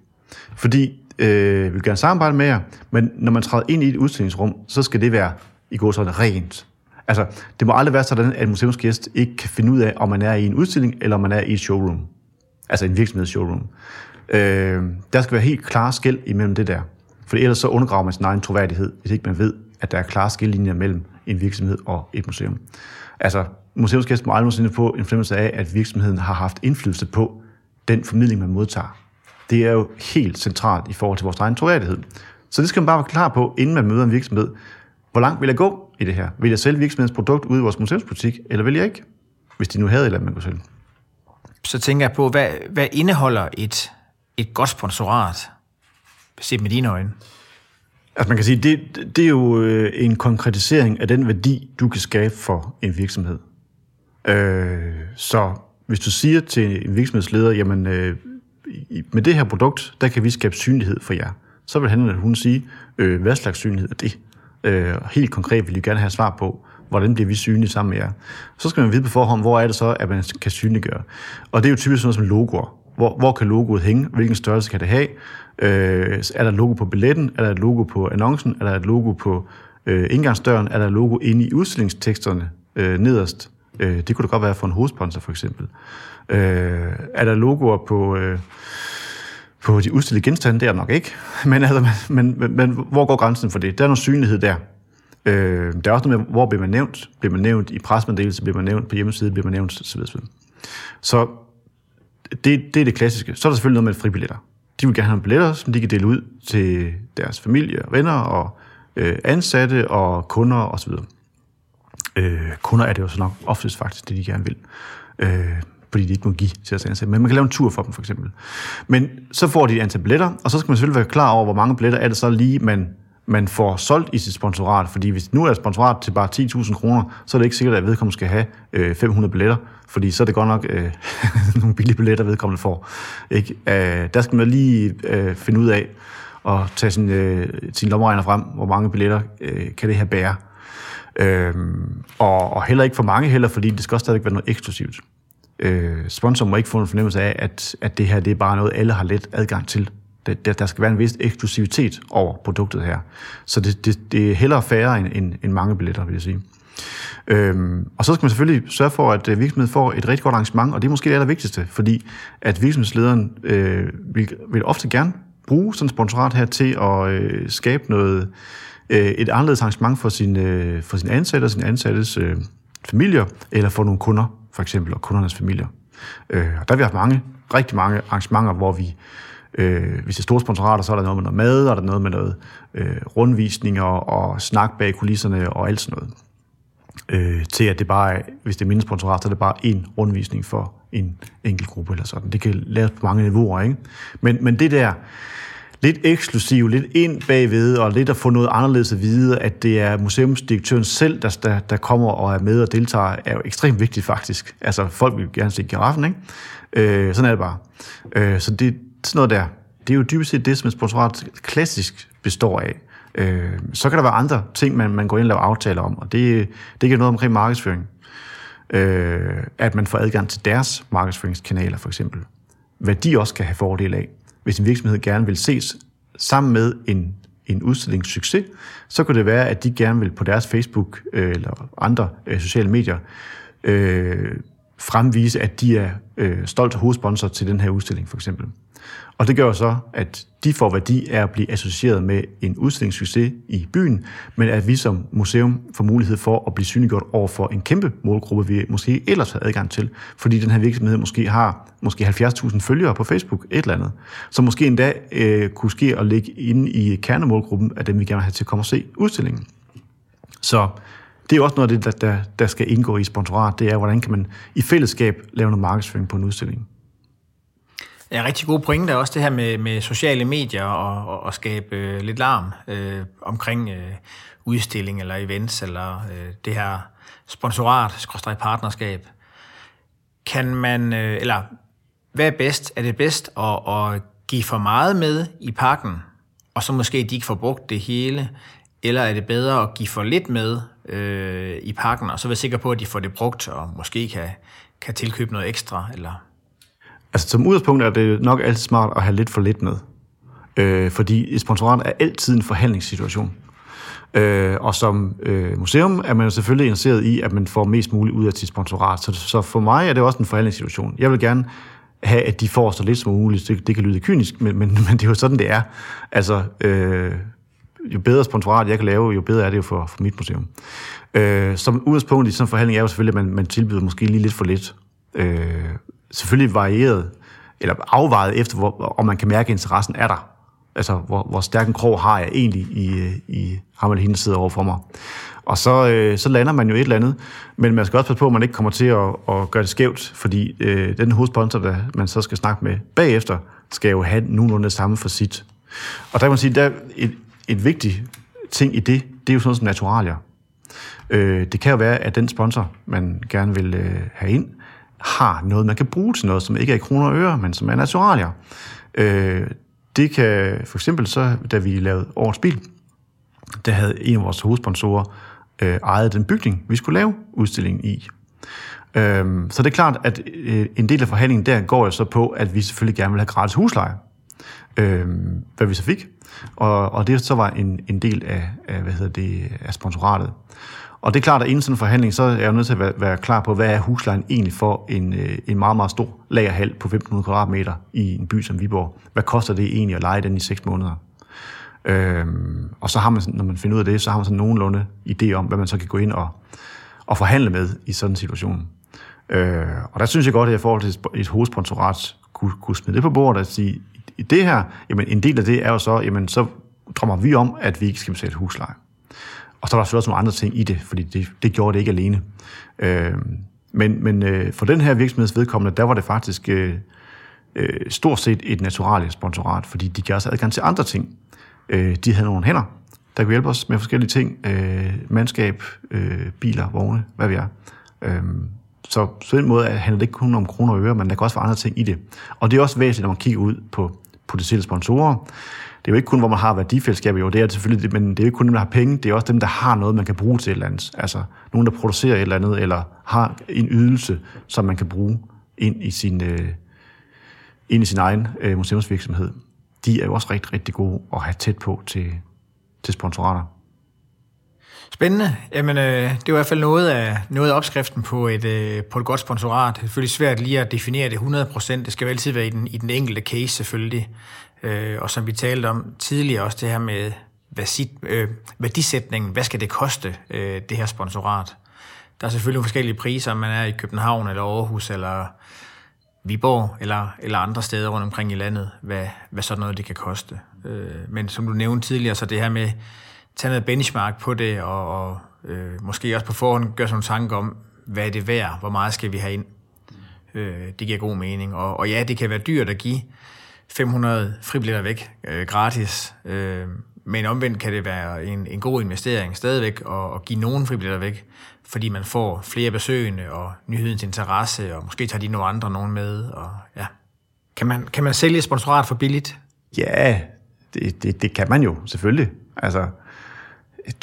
Fordi øh, vi vil gerne samarbejde med jer, men når man træder ind i et udstillingsrum, så skal det være i går sådan rent. Altså, det må aldrig være sådan, at en museumsgæst ikke kan finde ud af, om man er i en udstilling, eller om man er i et showroom. Altså en virksomhedsshowroom. Øh, der skal være helt klare skæld imellem det der. For ellers så undergraver man sin egen troværdighed, hvis ikke man ved, at der er klare skillelinjer mellem en virksomhed og et museum. Altså, museumsgæst må aldrig nogensinde få en fornemmelse af, at virksomheden har haft indflydelse på den formidling, man modtager. Det er jo helt centralt i forhold til vores egen troværdighed. Så det skal man bare være klar på, inden man møder en virksomhed. Hvor langt vil jeg gå i det her? Vil jeg sælge virksomhedens produkt ud i vores museumsbutik, eller vil jeg ikke? Hvis de nu havde et eller andet, man kunne sælge. Så tænker jeg på, hvad, hvad indeholder et, et godt sponsorat, set med dine øjne? Altså man kan sige, det, det er jo øh, en konkretisering af den værdi, du kan skabe for en virksomhed. Øh, så hvis du siger til en virksomhedsleder, jamen øh, med det her produkt, der kan vi skabe synlighed for jer, så vil han eller hun sige, øh, hvad slags synlighed er det? Øh, helt konkret vil de gerne have svar på, hvordan bliver vi synlige sammen med jer? Så skal man vide på forhånd, hvor er det så, at man kan synliggøre. Og det er jo typisk sådan noget som logoer. Hvor, hvor kan logoet hænge? Hvilken størrelse kan det have? Øh, er der et logo på billetten? Er der et logo på annoncen? Er der et logo på øh, indgangsdøren? Er der et logo inde i udstillingsteksterne øh, nederst? Øh, det kunne det godt være for en hovedsponsor, for eksempel. Øh, er der logoer på... Øh, på de udstillede genstande, det er nok ikke. Men, altså, men, men, men hvor går grænsen for det? Der er noget synlighed der. Øh, der er også noget med, hvor bliver man nævnt? Bliver man nævnt i presmeddelelse? Bliver man nævnt på hjemmeside? Bliver man nævnt? Så, videre. så det, det er det klassiske. Så er der selvfølgelig noget med fribilletter. De vil gerne have nogle billetter, som de kan dele ud til deres familie, venner og øh, ansatte og kunder osv. Øh, kunder er det jo så nok oftest faktisk det, de gerne vil. Øh, fordi de ikke må give til deres ansatte. Men man kan lave en tur for dem, for eksempel. Men så får de et antal billetter, og så skal man selvfølgelig være klar over, hvor mange billetter er det så lige, man, man får solgt i sit sponsorat. Fordi hvis nu er sponsorat til bare 10.000 kroner, så er det ikke sikkert, at vedkommende skal have øh, 500 billetter, fordi så er det godt nok øh, nogle billige billetter, vedkommende får. Ikke? Øh, der skal man lige øh, finde ud af og tage sin, øh, sin lommeregner frem, hvor mange billetter øh, kan det her bære. Øh, og, og heller ikke for mange heller, fordi det skal også stadig være noget eksklusivt. Øh, sponsor må ikke få en fornemmelse af, at, at det her det er bare noget, alle har let adgang til. Det, der, der skal være en vis eksklusivitet over produktet her. Så det, det, det er hellere færre end, end, end mange billetter, vil jeg sige. Øhm, og så skal man selvfølgelig sørge for, at øh, virksomheden får et rigtig godt arrangement, og det er måske det allervigtigste, fordi at virksomhedslederen øh, vil, vil ofte gerne bruge sådan et sponsorat her til at øh, skabe noget, øh, et anderledes arrangement for sin, øh, for sin ansatte og sin ansattes øh, familier, eller for nogle kunder, for eksempel, og kundernes familier. Øh, og der har vi haft mange, rigtig mange arrangementer, hvor vi, øh, hvis det er store sponsorater, så er der noget med noget mad, og der er noget med noget øh, rundvisninger og snak bag kulisserne og alt sådan noget. Øh, til at det bare er, hvis det er mindre sponsorat, så er det bare en rundvisning for en enkelt gruppe eller sådan. Det kan laves på mange niveauer, ikke? Men, men det der, lidt eksklusivt, lidt ind bagved, og lidt at få noget anderledes at vide, at det er museumsdirektøren selv, der, der, der kommer og er med og deltager, er jo ekstremt vigtigt faktisk. Altså, folk vil gerne se giraffen, ikke? Øh, sådan er det bare. Øh, så det, sådan noget der, det er jo dybest set det, som et sponsorat klassisk består af. Øh, så kan der være andre ting, man, man går ind og laver aftaler om, og det, det kan noget omkring markedsføring. Øh, at man får adgang til deres markedsføringskanaler, for eksempel. Hvad de også kan have fordel af hvis en virksomhed gerne vil ses sammen med en, en udstillingssucces, så kan det være, at de gerne vil på deres Facebook øh, eller andre øh, sociale medier øh, fremvise, at de er øh, stolt hovedsponsor til den her udstilling, for eksempel. Og det gør så, at de får værdi af at blive associeret med en udstillingssucces i byen, men at vi som museum får mulighed for at blive synliggjort over for en kæmpe målgruppe, vi måske ellers har adgang til, fordi den her virksomhed måske har måske 70.000 følgere på Facebook, et eller andet, som måske endda øh, kunne ske at ligge inde i kernemålgruppen af dem, vi gerne vil have til at komme og se udstillingen. Så det er også noget af det, der, der, der skal indgå i sponsorat, det er, hvordan kan man i fællesskab lave noget markedsføring på en udstilling. Ja, rigtig gode pointe er også det her med, med sociale medier og, og, og skabe øh, lidt larm øh, omkring øh, udstilling eller events eller øh, det her sponsorat, skråstrej partnerskab. Kan man, øh, eller hvad er bedst? Er det bedst at, at give for meget med i pakken, og så måske de ikke får brugt det hele, eller er det bedre at give for lidt med øh, i pakken, og så være sikker på, at de får det brugt, og måske kan, kan tilkøbe noget ekstra, eller Altså som udgangspunkt er det nok altid smart at have lidt for lidt med. Øh, fordi et sponsorat er altid en forhandlingssituation. Øh, og som øh, museum er man jo selvfølgelig interesseret i, at man får mest muligt ud af sit sponsorat. Så, så for mig er det også en forhandlingssituation. Jeg vil gerne have, at de får så lidt som muligt. Det, det kan lyde kynisk, men, men, men det er jo sådan, det er. Altså, øh, jo bedre sponsorat jeg kan lave, jo bedre er det jo for, for mit museum. Øh, som udgangspunkt i sådan en forhandling er jo selvfølgelig, at man, man tilbyder måske lige lidt for lidt. Øh, selvfølgelig varieret, eller afvejet efter, hvor, om man kan mærke, at interessen er der. Altså, hvor, hvor stærk en krog har jeg egentlig i, i ham eller hende, der sidder over for mig. Og så, øh, så lander man jo et eller andet, men man skal også passe på, at man ikke kommer til at, at gøre det skævt, fordi øh, den hovedsponsor, der man så skal snakke med bagefter, skal jo have nogenlunde det samme for sit. Og der kan man sige, der et, et vigtig ting i det, det er jo sådan noget som naturalier. Øh, det kan jo være, at den sponsor, man gerne vil øh, have ind, har noget, man kan bruge til noget, som ikke er i kroner og øre, men som er naturalier. Øh, det kan for eksempel så, da vi lavede Årets Bil, der havde en af vores hovedsponsorer øh, ejet den bygning, vi skulle lave udstillingen i. Øh, så det er klart, at øh, en del af forhandlingen der går jo så på, at vi selvfølgelig gerne vil have gratis husleje. Øh, hvad vi så fik. Og, og det så var en, en del af, af, hvad hedder det, af sponsoratet. Og det er klart, at inden sådan en forhandling, så er jeg nødt til at være, være klar på, hvad er huslejen egentlig for en, øh, en meget, meget stor lagerhal på 1500 kvadratmeter i en by som Viborg. Hvad koster det egentlig at lege den i 6 måneder? Øhm, og så har man, når man finder ud af det, så har man sådan nogenlunde idé om, hvad man så kan gå ind og, og forhandle med i sådan en situation. Øh, og der synes jeg godt, at jeg i forhold til et hovedsponsorat kunne, kunne smide det på bordet og sige, i det her, jamen en del af det er jo så, jamen så drømmer vi om, at vi ikke skal betale husleje. Og så var der selvfølgelig også nogle andre ting i det, fordi det, det gjorde det ikke alene. Øh, men men øh, for den her virksomheds vedkommende, der var det faktisk øh, øh, stort set et naturligt sponsorat, fordi de gav os adgang til andre ting. Øh, de havde nogle hænder, der kunne hjælpe os med forskellige ting. Øh, mandskab, øh, biler, vogne, hvad vi er. Øh, så på den måde handler det ikke kun om kroner og øre, men der kan også være andre ting i det. Og det er også væsentligt, når man kigger ud på potentielle sponsorer. Det er jo ikke kun, hvor man har værdifællesskaber, jo, det er det selvfølgelig, men det er jo ikke kun dem, der har penge, det er også dem, der har noget, man kan bruge til et eller andet. Altså nogen, der producerer et eller andet, eller har en ydelse, som man kan bruge ind i sin, øh, ind i sin egen øh, museumsvirksomhed. De er jo også rigtig, rigtig gode at have tæt på til, til sponsorater. Spændende. Jamen, øh, det er i hvert fald noget af, noget af opskriften på et, øh, på et godt sponsorat. Det er selvfølgelig svært lige at definere det 100%. Det skal jo altid være i den, i den enkelte case selvfølgelig. Øh, og som vi talte om tidligere også, det her med værdi, øh, værdisætningen. Hvad skal det koste, øh, det her sponsorat? Der er selvfølgelig forskellige priser, om man er i København eller Aarhus eller Viborg eller, eller andre steder rundt omkring i landet, hvad, hvad sådan noget det kan koste. Øh, men som du nævnte tidligere, så det her med tage noget benchmark på det, og, og øh, måske også på forhånd gøre sådan nogle tanker om, hvad er det værd, hvor meget skal vi have ind. Øh, det giver god mening. Og, og ja, det kan være dyrt at give 500 fribilletter væk øh, gratis, øh, men omvendt kan det være en, en god investering stadigvæk at, at give nogen fribilletter væk, fordi man får flere besøgende og nyhedens interesse, og måske tager de nogle andre nogen med. Og, ja. kan, man, kan man sælge sponsorat for billigt? Ja, det, det, det kan man jo, selvfølgelig. Altså,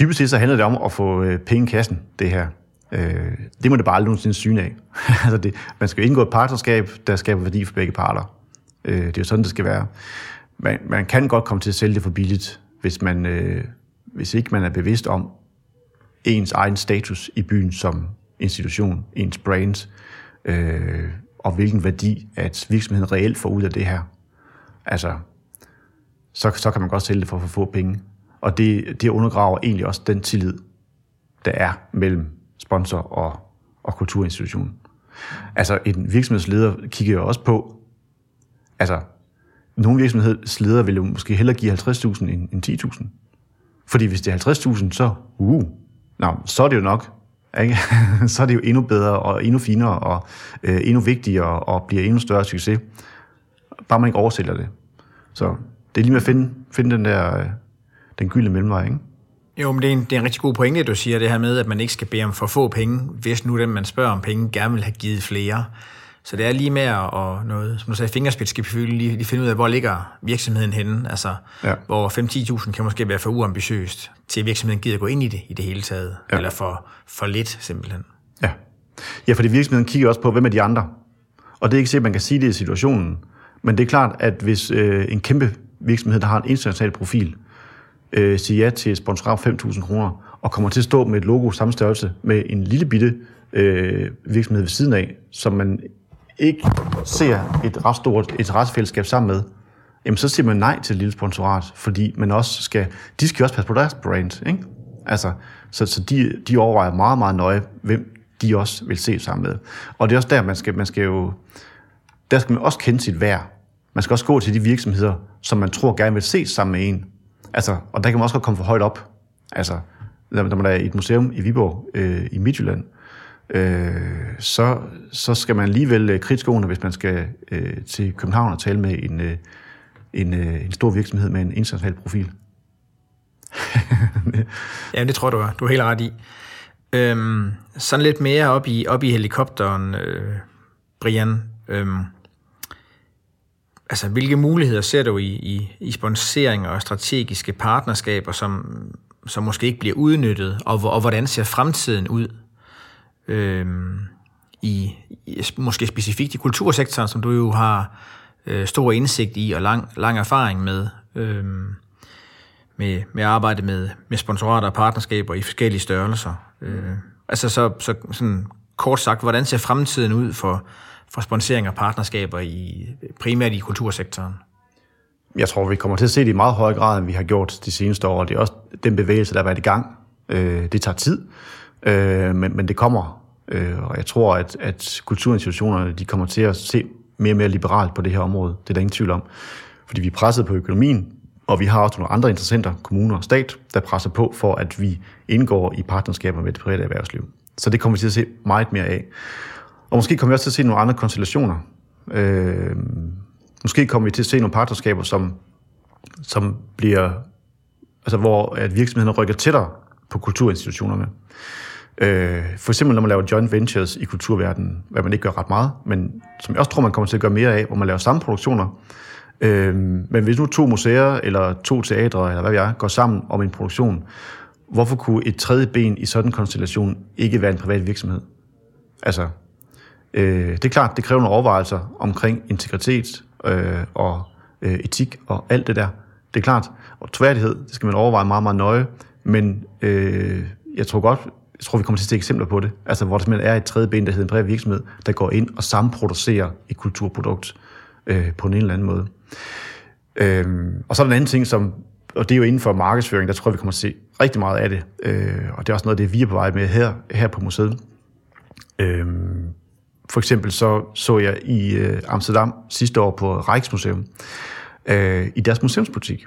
dybest set så handler det om at få øh, penge i kassen, det her. Øh, det må det bare aldrig nogensinde syne af. altså det, man skal jo indgå et partnerskab, der skaber værdi for begge parter. Øh, det er jo sådan, det skal være. Man, man kan godt komme til at sælge det for billigt, hvis, man, øh, hvis ikke man er bevidst om ens egen status i byen som institution, ens brand, øh, og hvilken værdi, at virksomheden reelt får ud af det her. Altså, så, så kan man godt sælge det for at få penge. Og det, det undergraver egentlig også den tillid, der er mellem sponsor og, og kulturinstitution. Altså en virksomhedsleder kigger jo også på, altså nogle virksomhedsledere vil jo måske hellere give 50.000 end, end 10.000. Fordi hvis det er 50.000, så, uh, nå, så er det jo nok. Ikke? så er det jo endnu bedre og endnu finere og øh, endnu vigtigere og bliver endnu større succes. Bare man ikke oversælger det. Så det er lige med at finde, finde den der øh, den gyldne mellemvej, ikke? Jo, men det er, en, det er en rigtig god pointe, du siger det her med, at man ikke skal bede om for få penge, hvis nu dem, man spørger om penge, gerne vil have givet flere. Så det er lige med at noget, som du sagde, fingerspidsgefühl, lige, lige finde ud af, hvor ligger virksomheden henne. Altså, ja. hvor 5-10.000 kan måske være for uambitiøst, til virksomheden gider gå ind i det i det hele taget. Ja. Eller for, for lidt, simpelthen. Ja. ja, fordi virksomheden kigger også på, hvem er de andre. Og det er ikke sikkert, man kan sige det i situationen. Men det er klart, at hvis øh, en kæmpe virksomhed, der har en international profil, øh, sige ja til et sponsorat 5.000 kroner, og kommer til at stå med et logo samme størrelse med en lille bitte øh, virksomhed ved siden af, som man ikke ser et ret stort interessefællesskab sammen med, jamen så siger man nej til et lille sponsorat, fordi man også skal, de skal også passe på deres brand, ikke? Altså, så, så de, de overvejer meget, meget nøje, hvem de også vil se sammen med. Og det er også der, man skal, man skal jo, der skal man også kende sit værd. Man skal også gå til de virksomheder, som man tror gerne vil se sammen med en. Altså, og der kan man også godt komme for højt op. Altså, når man er i et museum i Viborg øh, i Midtjylland, øh, så, så skal man alligevel øh, hvis man skal øh, til København og tale med en, øh, en, øh, en stor virksomhed med en international profil. ja, det tror du er. Du er helt ret i. Øhm, sådan lidt mere op i, op i helikopteren, øh, Brian. Øhm, altså, hvilke muligheder ser du i, i, i sponseringer og strategiske partnerskaber, som, som måske ikke bliver udnyttet, og, og hvordan ser fremtiden ud øhm, i, i måske specifikt i kultursektoren, som du jo har øh, stor indsigt i og lang, lang erfaring med, øh, med, med arbejde med, med sponsorater og partnerskaber i forskellige størrelser. Øh, altså så, så sådan kort sagt, hvordan ser fremtiden ud for, for sponsering og partnerskaber i primært i kultursektoren? Jeg tror, vi kommer til at se det i meget højere grad, end vi har gjort de seneste år. Det er også den bevægelse, der har været i gang. Øh, det tager tid, øh, men, men det kommer. Øh, og jeg tror, at, at kulturinstitutionerne de kommer til at se mere og mere liberalt på det her område. Det er der ingen tvivl om. Fordi vi er presset på økonomien, og vi har også nogle andre interessenter, kommuner og stat, der presser på for, at vi indgår i partnerskaber med det private erhvervsliv. Så det kommer vi til at se meget mere af. Og måske kommer vi også til at se nogle andre konstellationer. Øh, måske kommer vi til at se nogle partnerskaber, som, som bliver, altså hvor at virksomhederne rykker tættere på kulturinstitutionerne. Øh, for eksempel når man laver joint ventures i kulturverdenen, hvad man ikke gør ret meget, men som jeg også tror, man kommer til at gøre mere af, hvor man laver samme produktioner. Øh, men hvis nu to museer eller to teatre, eller hvad ved jeg, går sammen om en produktion, hvorfor kunne et tredje ben i sådan en konstellation ikke være en privat virksomhed? Altså, øh, det er klart, det kræver nogle overvejelser omkring integritet øh, og øh, etik og alt det der. Det er klart. Og tværdighed, det skal man overveje meget, meget nøje. Men øh, jeg tror godt, jeg tror, vi kommer til at se eksempler på det, altså hvor der simpelthen er et tredje ben, der hedder en privat virksomhed, der går ind og samproducerer et kulturprodukt øh, på en eller anden måde. Øh, og så er der en anden ting, som, og det er jo inden for markedsføring, der tror jeg, vi kommer til at se rigtig meget af det, øh, og det er også noget af det, vi er på vej med her, her på museet. Øh, for eksempel så så jeg i øh, Amsterdam sidste år på Rijksmuseum, øh, i deres museumsbutik,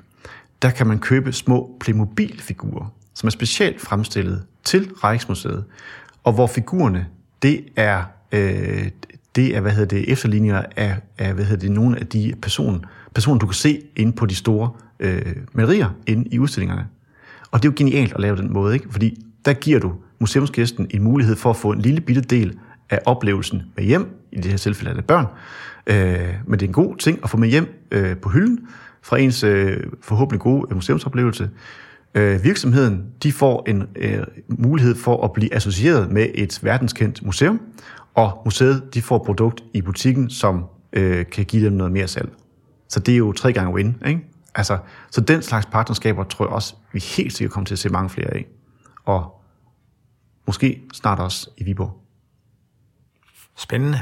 der kan man købe små Playmobil-figurer, som er specielt fremstillet til Rijksmuseet, og hvor figurerne, det er, øh, det er hvad hedder det, efterligninger af, af hvad hedder det, nogle af de personer, personer, du kan se inde på de store øh, malerier inde i udstillingerne. Og det er jo genialt at lave den måde, ikke? fordi der giver du museumsgæsten en mulighed for at få en lille bitte del af oplevelsen med hjem, i det her tilfælde er det børn, øh, men det er en god ting at få med hjem øh, på hylden fra ens øh, forhåbentlig gode øh, museumsoplevelse, øh, virksomheden de får en øh, mulighed for at blive associeret med et verdenskendt museum, og museet de får et produkt i butikken, som øh, kan give dem noget mere salg. Så det er jo tre gange win. Ikke? Altså, så den slags partnerskaber tror jeg også, vi helt sikkert kommer til at se mange flere af. Og måske snart også i Viborg. Spændende.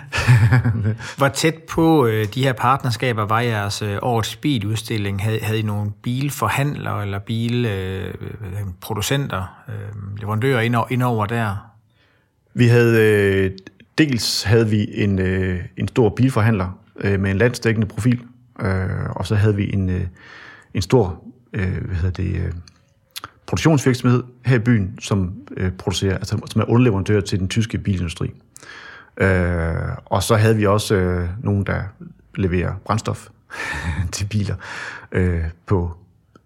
Hvor tæt på øh, de her partnerskaber var jeres øh, årets biludstilling? Havde, havde I nogle bilforhandlere eller bilproducenter, øh, øh, leverandører ind, ind over der? Vi havde, øh, dels havde vi en, øh, en stor bilforhandler øh, med en landsdækkende profil, øh, og så havde vi en, øh, en stor øh, hvad hedder det, øh, produktionsvirksomhed her i byen, som øh, producerer, altså, som er underleverandør til den tyske bilindustri. Øh, og så havde vi også øh, nogen, der leverer brændstof til biler øh, på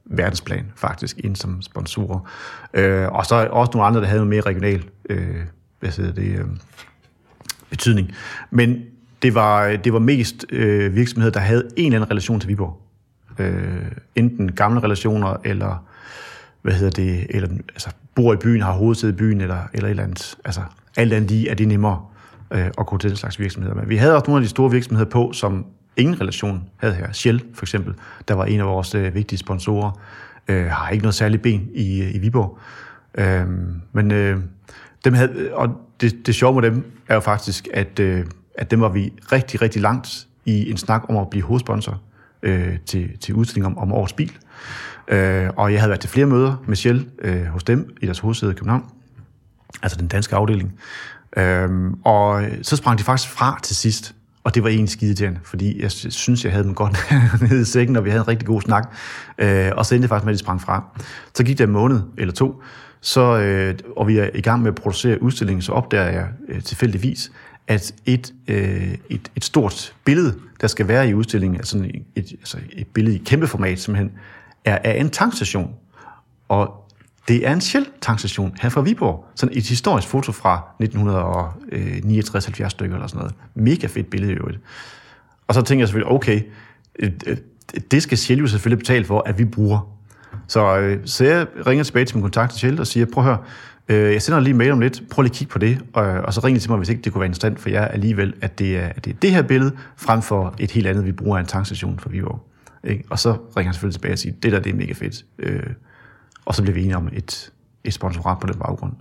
verdensplan faktisk, ind som sponsorer. Øh, og så også nogle andre, der havde noget mere regional øh, hvad hedder det, øh, betydning. Men det var, det var mest øh, virksomheder, der havde en eller anden relation til Viborg. Øh, enten gamle relationer, eller hvad hedder det, eller altså, bor i byen, har hovedsæde i byen, eller, eller et eller andet. Altså, alt andet lige er det nemmere øh, at gå til den slags virksomheder. Men vi havde også nogle af de store virksomheder på, som ingen relation havde her. Shell for eksempel, der var en af vores øh, vigtige sponsorer, øh, har ikke noget særligt ben i, øh, i Viborg. Øh, men øh, dem havde, øh, og det, det sjove med dem er jo faktisk, at, øh, at dem var vi rigtig, rigtig langt i en snak om at blive hovedsponsor. øh, til, til udstilling om, om årets bil. Øh, og jeg havde været til flere møder med Shell øh, hos dem i deres hovedsæde i København, altså den danske afdeling. Øhm, øh, og så sprang de faktisk fra til sidst, og det var egentlig skide fordi jeg synes, jeg havde dem godt nede i sækken, og vi havde en rigtig god snak. Øh, og så endte det faktisk med, at de sprang fra. Så gik der en måned eller to, så, øh, og vi er i gang med at producere udstillingen, så opdager jeg øh, tilfældigvis, at et, øh, et, et stort billede, der skal være i udstillingen, altså et, et, altså et billede i kæmpe format simpelthen, er af en tankstation. Og det er en Shell-tankstation her fra Viborg. Sådan et historisk foto fra 1969-70 stykker eller sådan noget. Mega fedt billede i øvrigt. Og så tænker jeg selvfølgelig, okay, det skal Shell jo selvfølgelig betale for, at vi bruger. Så, øh, så jeg ringer tilbage til min kontakt til Shell og siger, prøv at høre, øh, jeg sender lige en mail om lidt, prøv lige at kigge på det, og, og så ring til mig, hvis ikke det kunne være interessant for jer alligevel, at det er, at det er det her billede, frem for et helt andet, vi bruger af en tankstation for Viborg. Ikke? Og så ringer han selvfølgelig tilbage og siger, det der det er mega fedt. Øh, og så bliver vi enige om et, et sponsorat på den baggrund.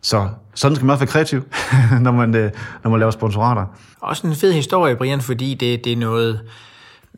Så sådan skal man også være kreativ, når man, øh, når man laver sponsorater. Også en fed historie, Brian, fordi det, det er noget,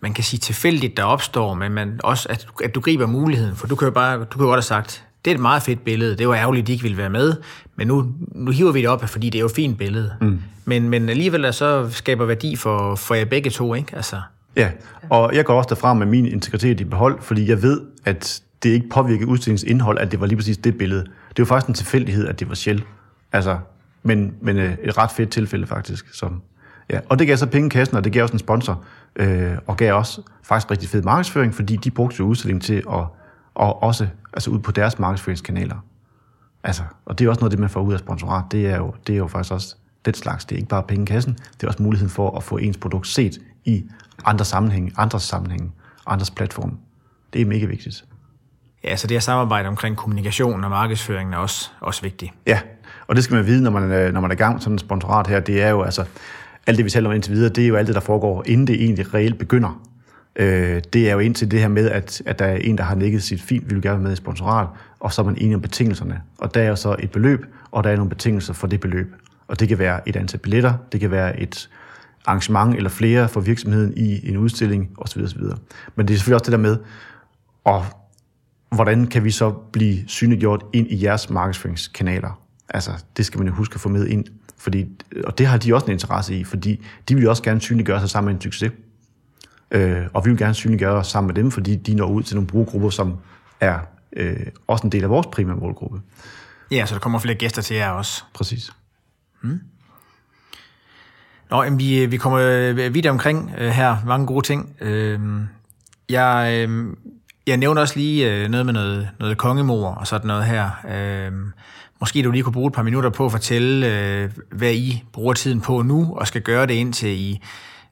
man kan sige tilfældigt, der opstår, men man også, at, at du griber muligheden, for du kan jo bare, du kan jo godt have sagt, det er et meget fedt billede, det var ærgerligt, at de ikke ville være med, men nu, nu hiver vi det op, fordi det er jo et fint billede. Mm. Men, men alligevel så skaber værdi for, for jer begge to, ikke? Altså. Ja, og jeg går også derfra med min integritet i behold, fordi jeg ved, at det ikke påvirkede udstillingens indhold, at det var lige præcis det billede. Det var faktisk en tilfældighed, at det var Shell. Altså, men, men øh, et ret fedt tilfælde faktisk. Som, ja. Og det gav så penge i kassen, og det gav også en sponsor, øh, og gav også faktisk rigtig fed markedsføring, fordi de brugte jo udstillingen til at og også altså ud på deres markedsføringskanaler. Altså, og det er også noget af det, man får ud af sponsorat. Det er jo, det er jo faktisk også den slags. Det er ikke bare penge i kassen, det er også muligheden for at få ens produkt set i andre sammenhænge, andres sammenhænge, andres platform. Det er mega vigtigt. Ja, så det her samarbejde omkring kommunikation og markedsføringen er også, også vigtigt. Ja, og det skal man vide, når man, øh, når man er i gang med sådan en sponsorat her. Det er jo altså, alt det vi taler om indtil videre, det er jo alt det, der foregår, inden det egentlig reelt begynder. Øh, det er jo indtil det her med, at, at der er en, der har nikket sit fint, vi vil gerne være med i sponsorat, og så er man enig om betingelserne. Og der er jo så et beløb, og der er nogle betingelser for det beløb. Og det kan være et antal billetter, det kan være et arrangement eller flere for virksomheden i en udstilling osv. osv. Men det er selvfølgelig også det der med, at hvordan kan vi så blive synliggjort ind i jeres markedsføringskanaler? Altså, det skal man jo huske at få med ind. Fordi, og det har de også en interesse i, fordi de vil jo også gerne synliggøre sig sammen med en succes. Øh, og vi vil gerne synliggøre os sammen med dem, fordi de når ud til nogle brugergrupper, som er øh, også en del af vores primære målgruppe. Ja, så der kommer flere gæster til jer også. Præcis. Hmm. Nå, jamen, vi, vi kommer øh, videre omkring øh, her. Mange gode ting. Øh, jeg, øh, jeg nævner også lige øh, noget med noget, noget kongemor og sådan noget her. Øh, måske du lige kunne bruge et par minutter på at fortælle, øh, hvad I bruger tiden på nu, og skal gøre det indtil I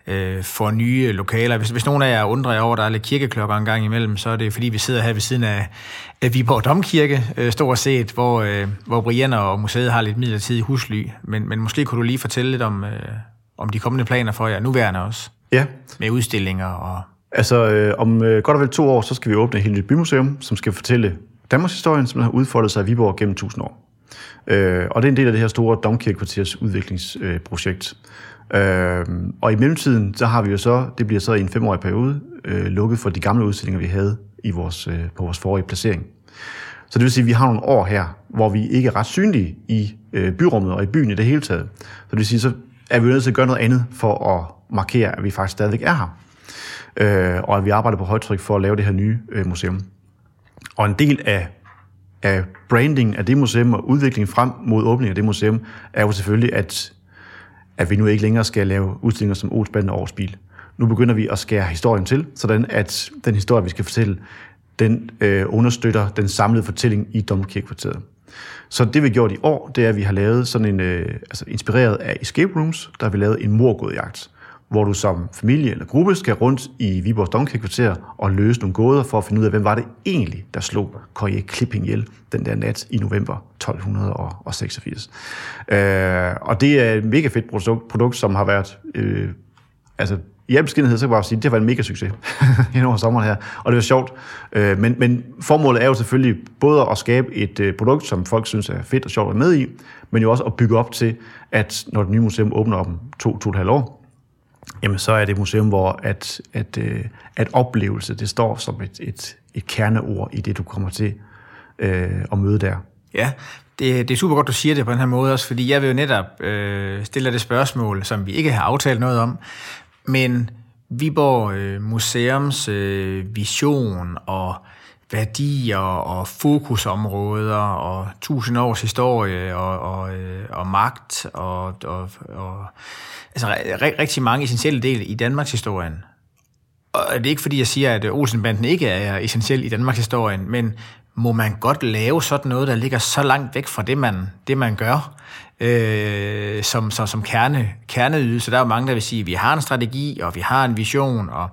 øh, får nye lokaler. Hvis, hvis nogen af jer undrer jer over, at der er lidt kirkeklokker en gang imellem, så er det fordi, vi sidder her ved siden af, af Viborg Domkirke, øh, stort set, hvor, øh, hvor Brian og museet har lidt midlertidig husly. Men, men måske kunne du lige fortælle lidt om, øh, om de kommende planer for jer, nuværende også. Ja. Med udstillinger og... Altså, øh, om øh, godt og vel to år, så skal vi åbne et helt nyt bymuseum, som skal fortælle Danmarks historien, som har udfoldet sig i Viborg gennem tusind år. Øh, og det er en del af det her store domkirkekvarters udviklingsprojekt. Øh, og i mellemtiden, så har vi jo så, det bliver så i en femårig periode, øh, lukket for de gamle udstillinger, vi havde i vores, øh, på vores forrige placering. Så det vil sige, at vi har nogle år her, hvor vi ikke er ret synlige i øh, byrummet og i byen i det hele taget. Så det vil sige, så er vi nødt til at gøre noget andet for at markere, at vi faktisk stadigvæk er her. Øh, og at vi arbejder på højtryk for at lave det her nye øh, museum. Og en del af, af branding af det museum og udviklingen frem mod åbningen af det museum, er jo selvfølgelig, at at vi nu ikke længere skal lave udstillinger som Olsbanden og Årsbil. Nu begynder vi at skære historien til, sådan at den historie, vi skal fortælle, den øh, understøtter den samlede fortælling i Domkirkekvarteret. Så det vi har gjort i år, det er, at vi har lavet sådan en, øh, altså inspireret af escape rooms, der har vi lavet en morgådjagt hvor du som familie eller gruppe skal rundt i Viborgs Domkirkekvarter og løse nogle gåder for at finde ud af, hvem var det egentlig, der slog Kåre Klipping ihjel den der nat i november 1286. Øh, og det er et mega fedt produkt, produkt som har været... Øh, altså, i al beskedenhed, så kan jeg bare sige, at det har været en mega succes i over sommeren her, og det var sjovt. Øh, men, men formålet er jo selvfølgelig både at skabe et øh, produkt, som folk synes er fedt og sjovt at være med i, men jo også at bygge op til, at når det nye museum åbner om to, to og et halvt år, jamen så er det et museum, hvor at, at, øh, at oplevelse, det står som et, et, et kerneord i det, du kommer til øh, at møde der. Ja, det, det er super godt, du siger det på den her måde også, fordi jeg vil jo netop øh, stille det spørgsmål, som vi ikke har aftalt noget om, men Viborg øh, Museums øh, vision og værdier og fokusområder og tusind års historie og, og, øh, og magt og, og, og altså rigtig mange essentielle dele i Danmarks historien. Og det er ikke fordi, jeg siger, at Olsenbanden ikke er essentiel i Danmarks historien, men må man godt lave sådan noget, der ligger så langt væk fra det, man, det, man gør, øh, som, som, som kerne, kerneydelse. Der er jo mange, der vil sige, at vi har en strategi, og vi har en vision, og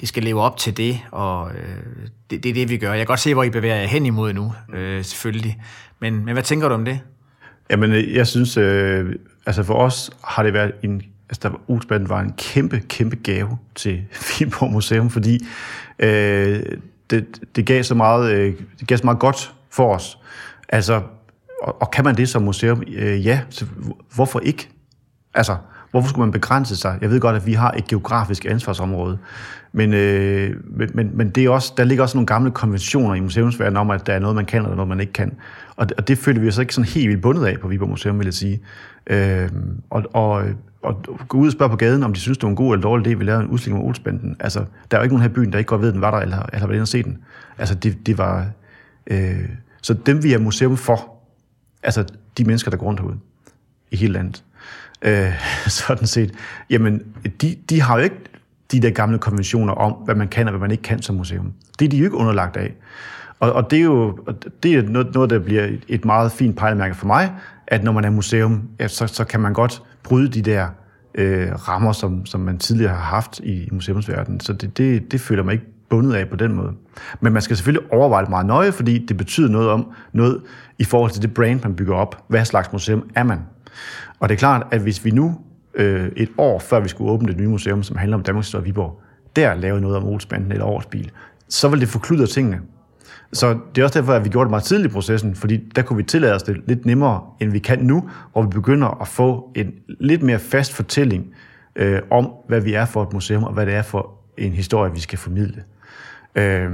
det skal leve op til det, og øh, det, det er det, vi gør. Jeg kan godt se, hvor I bevæger jer hen imod nu, øh, selvfølgelig. Men, men hvad tænker du om det? Jamen, øh, jeg synes, øh, altså for os har det været en, altså der var, var en kæmpe, kæmpe gave til Viborg Museum, fordi øh, det, det, gav så meget, øh, det gav så meget godt for os. Altså, og, og kan man det som museum? Øh, ja, så hvorfor ikke? Altså, hvorfor skulle man begrænse sig? Jeg ved godt, at vi har et geografisk ansvarsområde, men, øh, men, men det er også, der ligger også nogle gamle konventioner i museumsverdenen om, at der er noget, man kan, og noget, man ikke kan. Og, og det føler vi os ikke sådan helt vildt bundet af på Viborg Museum, vil jeg sige. Øh, og, og, og gå ud og spørge på gaden, om de synes, det var en god eller dårlig idé, vi lavede en udstilling om Olsbanden. Altså, der er jo ikke nogen her i byen, der ikke godt ved, den var der, eller, eller har været inde og se den. Altså, det, det var... Øh, så dem, vi er museum for, altså de mennesker, der går rundt herude i hele landet, øh, sådan set, jamen, de, de har jo ikke de der gamle konventioner om, hvad man kan og hvad man ikke kan som museum. Det er de jo ikke underlagt af. Og, og det er jo det er noget, noget, der bliver et meget fint pejlemærke for mig, at når man er museum, ja, så, så kan man godt bryde de der øh, rammer, som, som man tidligere har haft i museumsverdenen. Så det, det, det føler mig ikke bundet af på den måde. Men man skal selvfølgelig overveje det meget nøje, fordi det betyder noget om noget i forhold til det brand, man bygger op. Hvad slags museum er man? Og det er klart, at hvis vi nu øh, et år før vi skulle åbne det nye museum, som handler om Danmarks Historie Viborg, der lavede noget om Olsbanden eller Årsbil, så vil det forkludre tingene. Så det er også derfor, at vi gjorde det meget tidligt i processen, fordi der kunne vi tillade os det lidt nemmere, end vi kan nu, hvor vi begynder at få en lidt mere fast fortælling øh, om, hvad vi er for et museum, og hvad det er for en historie, vi skal formidle. Øh,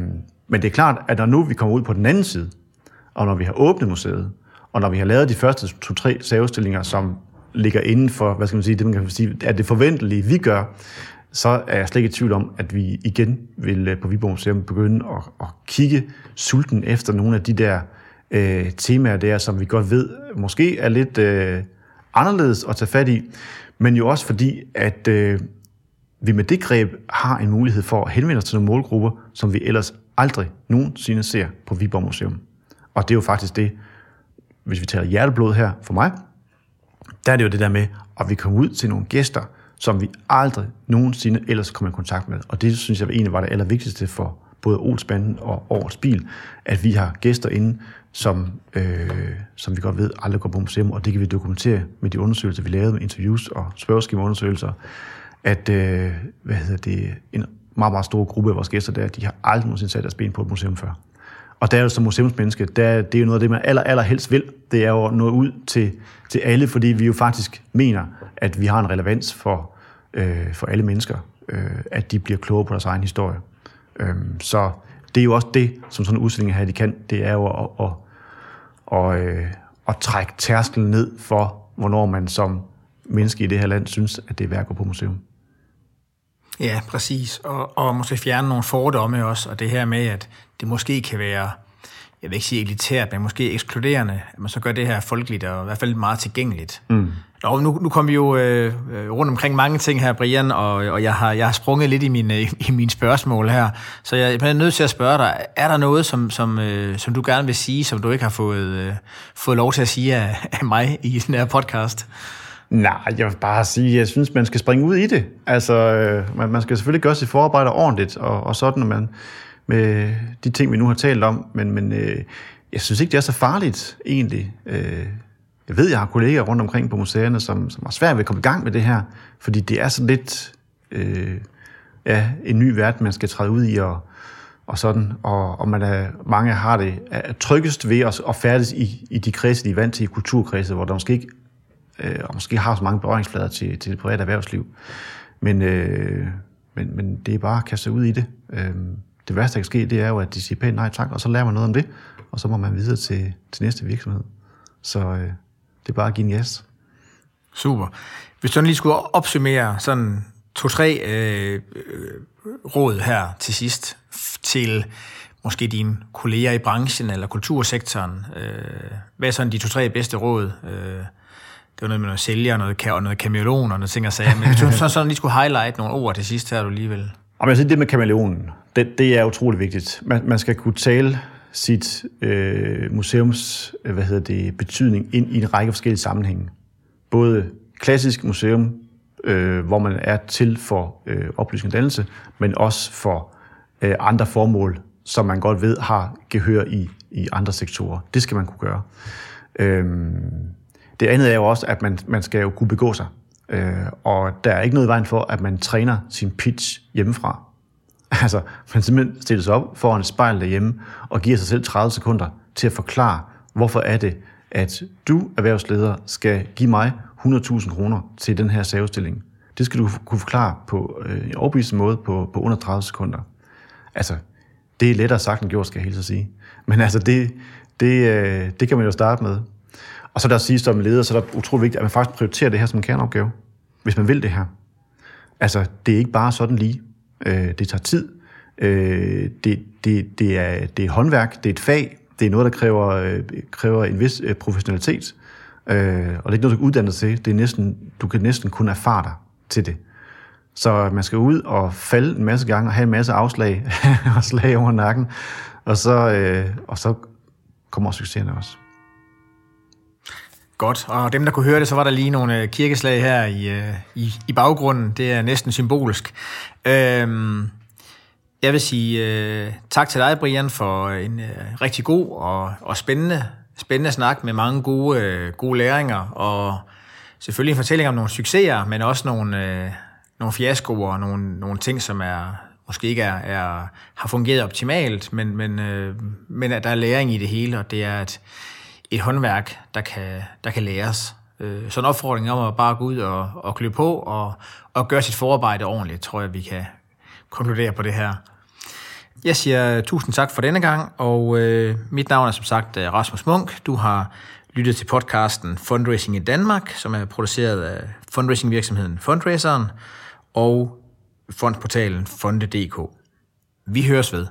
men det er klart, at når nu vi kommer ud på den anden side, og når vi har åbnet museet, og når vi har lavet de første to-tre særudstillinger, som ligger inden for, hvad skal man sige, det man kan sige, er det forventelige, vi gør, så er jeg slet ikke i tvivl om, at vi igen vil øh, på Viborg Museum begynde at, at kigge sulten efter nogle af de der øh, temaer der, som vi godt ved måske er lidt øh, anderledes at tage fat i, men jo også fordi, at øh, vi med det greb har en mulighed for at henvende os til nogle målgrupper, som vi ellers aldrig nogensinde ser på Viborg Museum. Og det er jo faktisk det, hvis vi taler hjerteblod her for mig, der er det jo det der med, at vi kommer ud til nogle gæster, som vi aldrig nogensinde ellers kommer i kontakt med. Og det synes jeg egentlig var det allervigtigste for både Olsbanden og Årets Bil, at vi har gæster inde, som, øh, som vi godt ved aldrig går på museum, og det kan vi dokumentere med de undersøgelser, vi lavede med interviews og spørgeskemaundersøgelser, at øh, hvad hedder det, en meget, meget stor gruppe af vores gæster der, de har aldrig nogensinde sat deres ben på et museum før. Og der er jo som museumsmenneske, der, det er jo noget af det, man aller, aller helst vil. Det er jo at nå ud til, til alle, fordi vi jo faktisk mener, at vi har en relevans for, øh, for alle mennesker, øh, at de bliver klogere på deres egen historie. Øh, så det er jo også det, som sådan en udstilling her, de kan, det er jo at, at, at, at, øh, at trække tærskelen ned for, hvornår man som menneske i det her land synes, at det er værd at gå på museum. Ja, præcis. Og, og måske fjerne nogle fordomme også, og det her med, at det måske kan være, jeg vil ikke sige elitært, men måske ekskluderende, at man så gør det her folkeligt og i hvert fald meget tilgængeligt. Mm. Og nu, nu kom vi jo øh, rundt omkring mange ting her, Brian, og, og jeg, har, jeg har sprunget lidt i mine, i mine spørgsmål her. Så jeg, jeg er nødt til at spørge dig, er der noget, som, som, øh, som du gerne vil sige, som du ikke har fået, øh, fået lov til at sige af, af mig i den her podcast? Nej, jeg vil bare sige, at jeg synes, man skal springe ud i det. Altså, øh, man, man skal selvfølgelig gøre sit forarbejde ordentligt, og, og sådan, man, med de ting, vi nu har talt om, men, men øh, jeg synes ikke, det er så farligt, egentlig. Øh, jeg ved, jeg har kolleger rundt omkring på museerne, som, som har svært ved at komme i gang med det her, fordi det er så lidt øh, ja, en ny verden, man skal træde ud i, og, og sådan, og, og man er, mange har det er tryggest ved at, at færdes i, i de kredse, de er vant til, i kulturkredse, hvor der måske ikke øh, og måske har så mange berøringsflader til, til det private erhvervsliv. Men, øh, men, men det er bare at kaste sig ud i det. Øh, det værste, der kan ske, det er jo, at de siger pænt nej tak, og så lærer man noget om det, og så må man videre til, til næste virksomhed. Så øh, det er bare at give en yes. Super. Hvis du lige skulle opsummere sådan to-tre øh, øh råd her til sidst til måske dine kolleger i branchen eller kultursektoren. Øh, hvad er sådan de to-tre bedste råd? Øh, var noget med noget sælger, noget, og noget kameleon og noget ting og sager. Men hvis du så sådan lige skulle highlight nogle ord til sidst her, du alligevel... Og jeg siger, det med kameleonen, det, det er utrolig vigtigt. Man, man skal kunne tale sit øh, museums hvad hedder det, betydning ind i en række forskellige sammenhænge. Både klassisk museum, øh, hvor man er til for øh, oplysning og dannelse, men også for øh, andre formål, som man godt ved har gehør i, i andre sektorer. Det skal man kunne gøre. Øhm, det andet er jo også, at man, man skal jo kunne begå sig. Øh, og der er ikke noget i vejen for, at man træner sin pitch hjemmefra. Altså, man simpelthen stiller sig op foran et spejl derhjemme og giver sig selv 30 sekunder til at forklare, hvorfor er det, at du, erhvervsleder, skal give mig 100.000 kroner til den her savestilling. Det skal du kunne forklare på øh, en overbevisende måde på, på under 30 sekunder. Altså, det er lettere sagt end gjort, skal jeg helt så sige. Men altså, det, det, øh, det kan man jo starte med. Og så der sige som leder, så er det utrolig vigtigt, at man faktisk prioriterer det her som en kerneopgave, hvis man vil det her. Altså, det er ikke bare sådan lige. Øh, det tager tid. Øh, det, det, det, er, det er håndværk, det er et fag, det er noget, der kræver, øh, kræver en vis øh, professionalitet. Øh, og det er ikke noget, du kan uddanne til. Det er næsten, du kan næsten kun erfare dig til det. Så man skal ud og falde en masse gange og have en masse afslag og slag over nakken. Og så, øh, og så kommer succeserne også. Godt, og dem, der kunne høre det, så var der lige nogle øh, kirkeslag her i, øh, i, i baggrunden. Det er næsten symbolisk. Øhm, jeg vil sige øh, tak til dig, Brian, for øh, en øh, rigtig god og, og spændende, spændende snak med mange gode, øh, gode læringer, og selvfølgelig en fortælling om nogle succeser, men også nogle, øh, nogle fiaskoer og nogle, nogle ting, som er måske ikke er, er, har fungeret optimalt, men, men, øh, men at der er læring i det hele, og det er at et håndværk, der kan, der kan læres. Øh, så en opfordring om at bare gå ud og, og klø på og, og gøre sit forarbejde ordentligt, tror jeg, vi kan konkludere på det her. Jeg siger tusind tak for denne gang, og øh, mit navn er som sagt øh, Rasmus Munk. Du har lyttet til podcasten Fundraising i Danmark, som er produceret af fundraisingvirksomheden Fundraiseren og fondsportalen fonde.dk. Vi høres ved.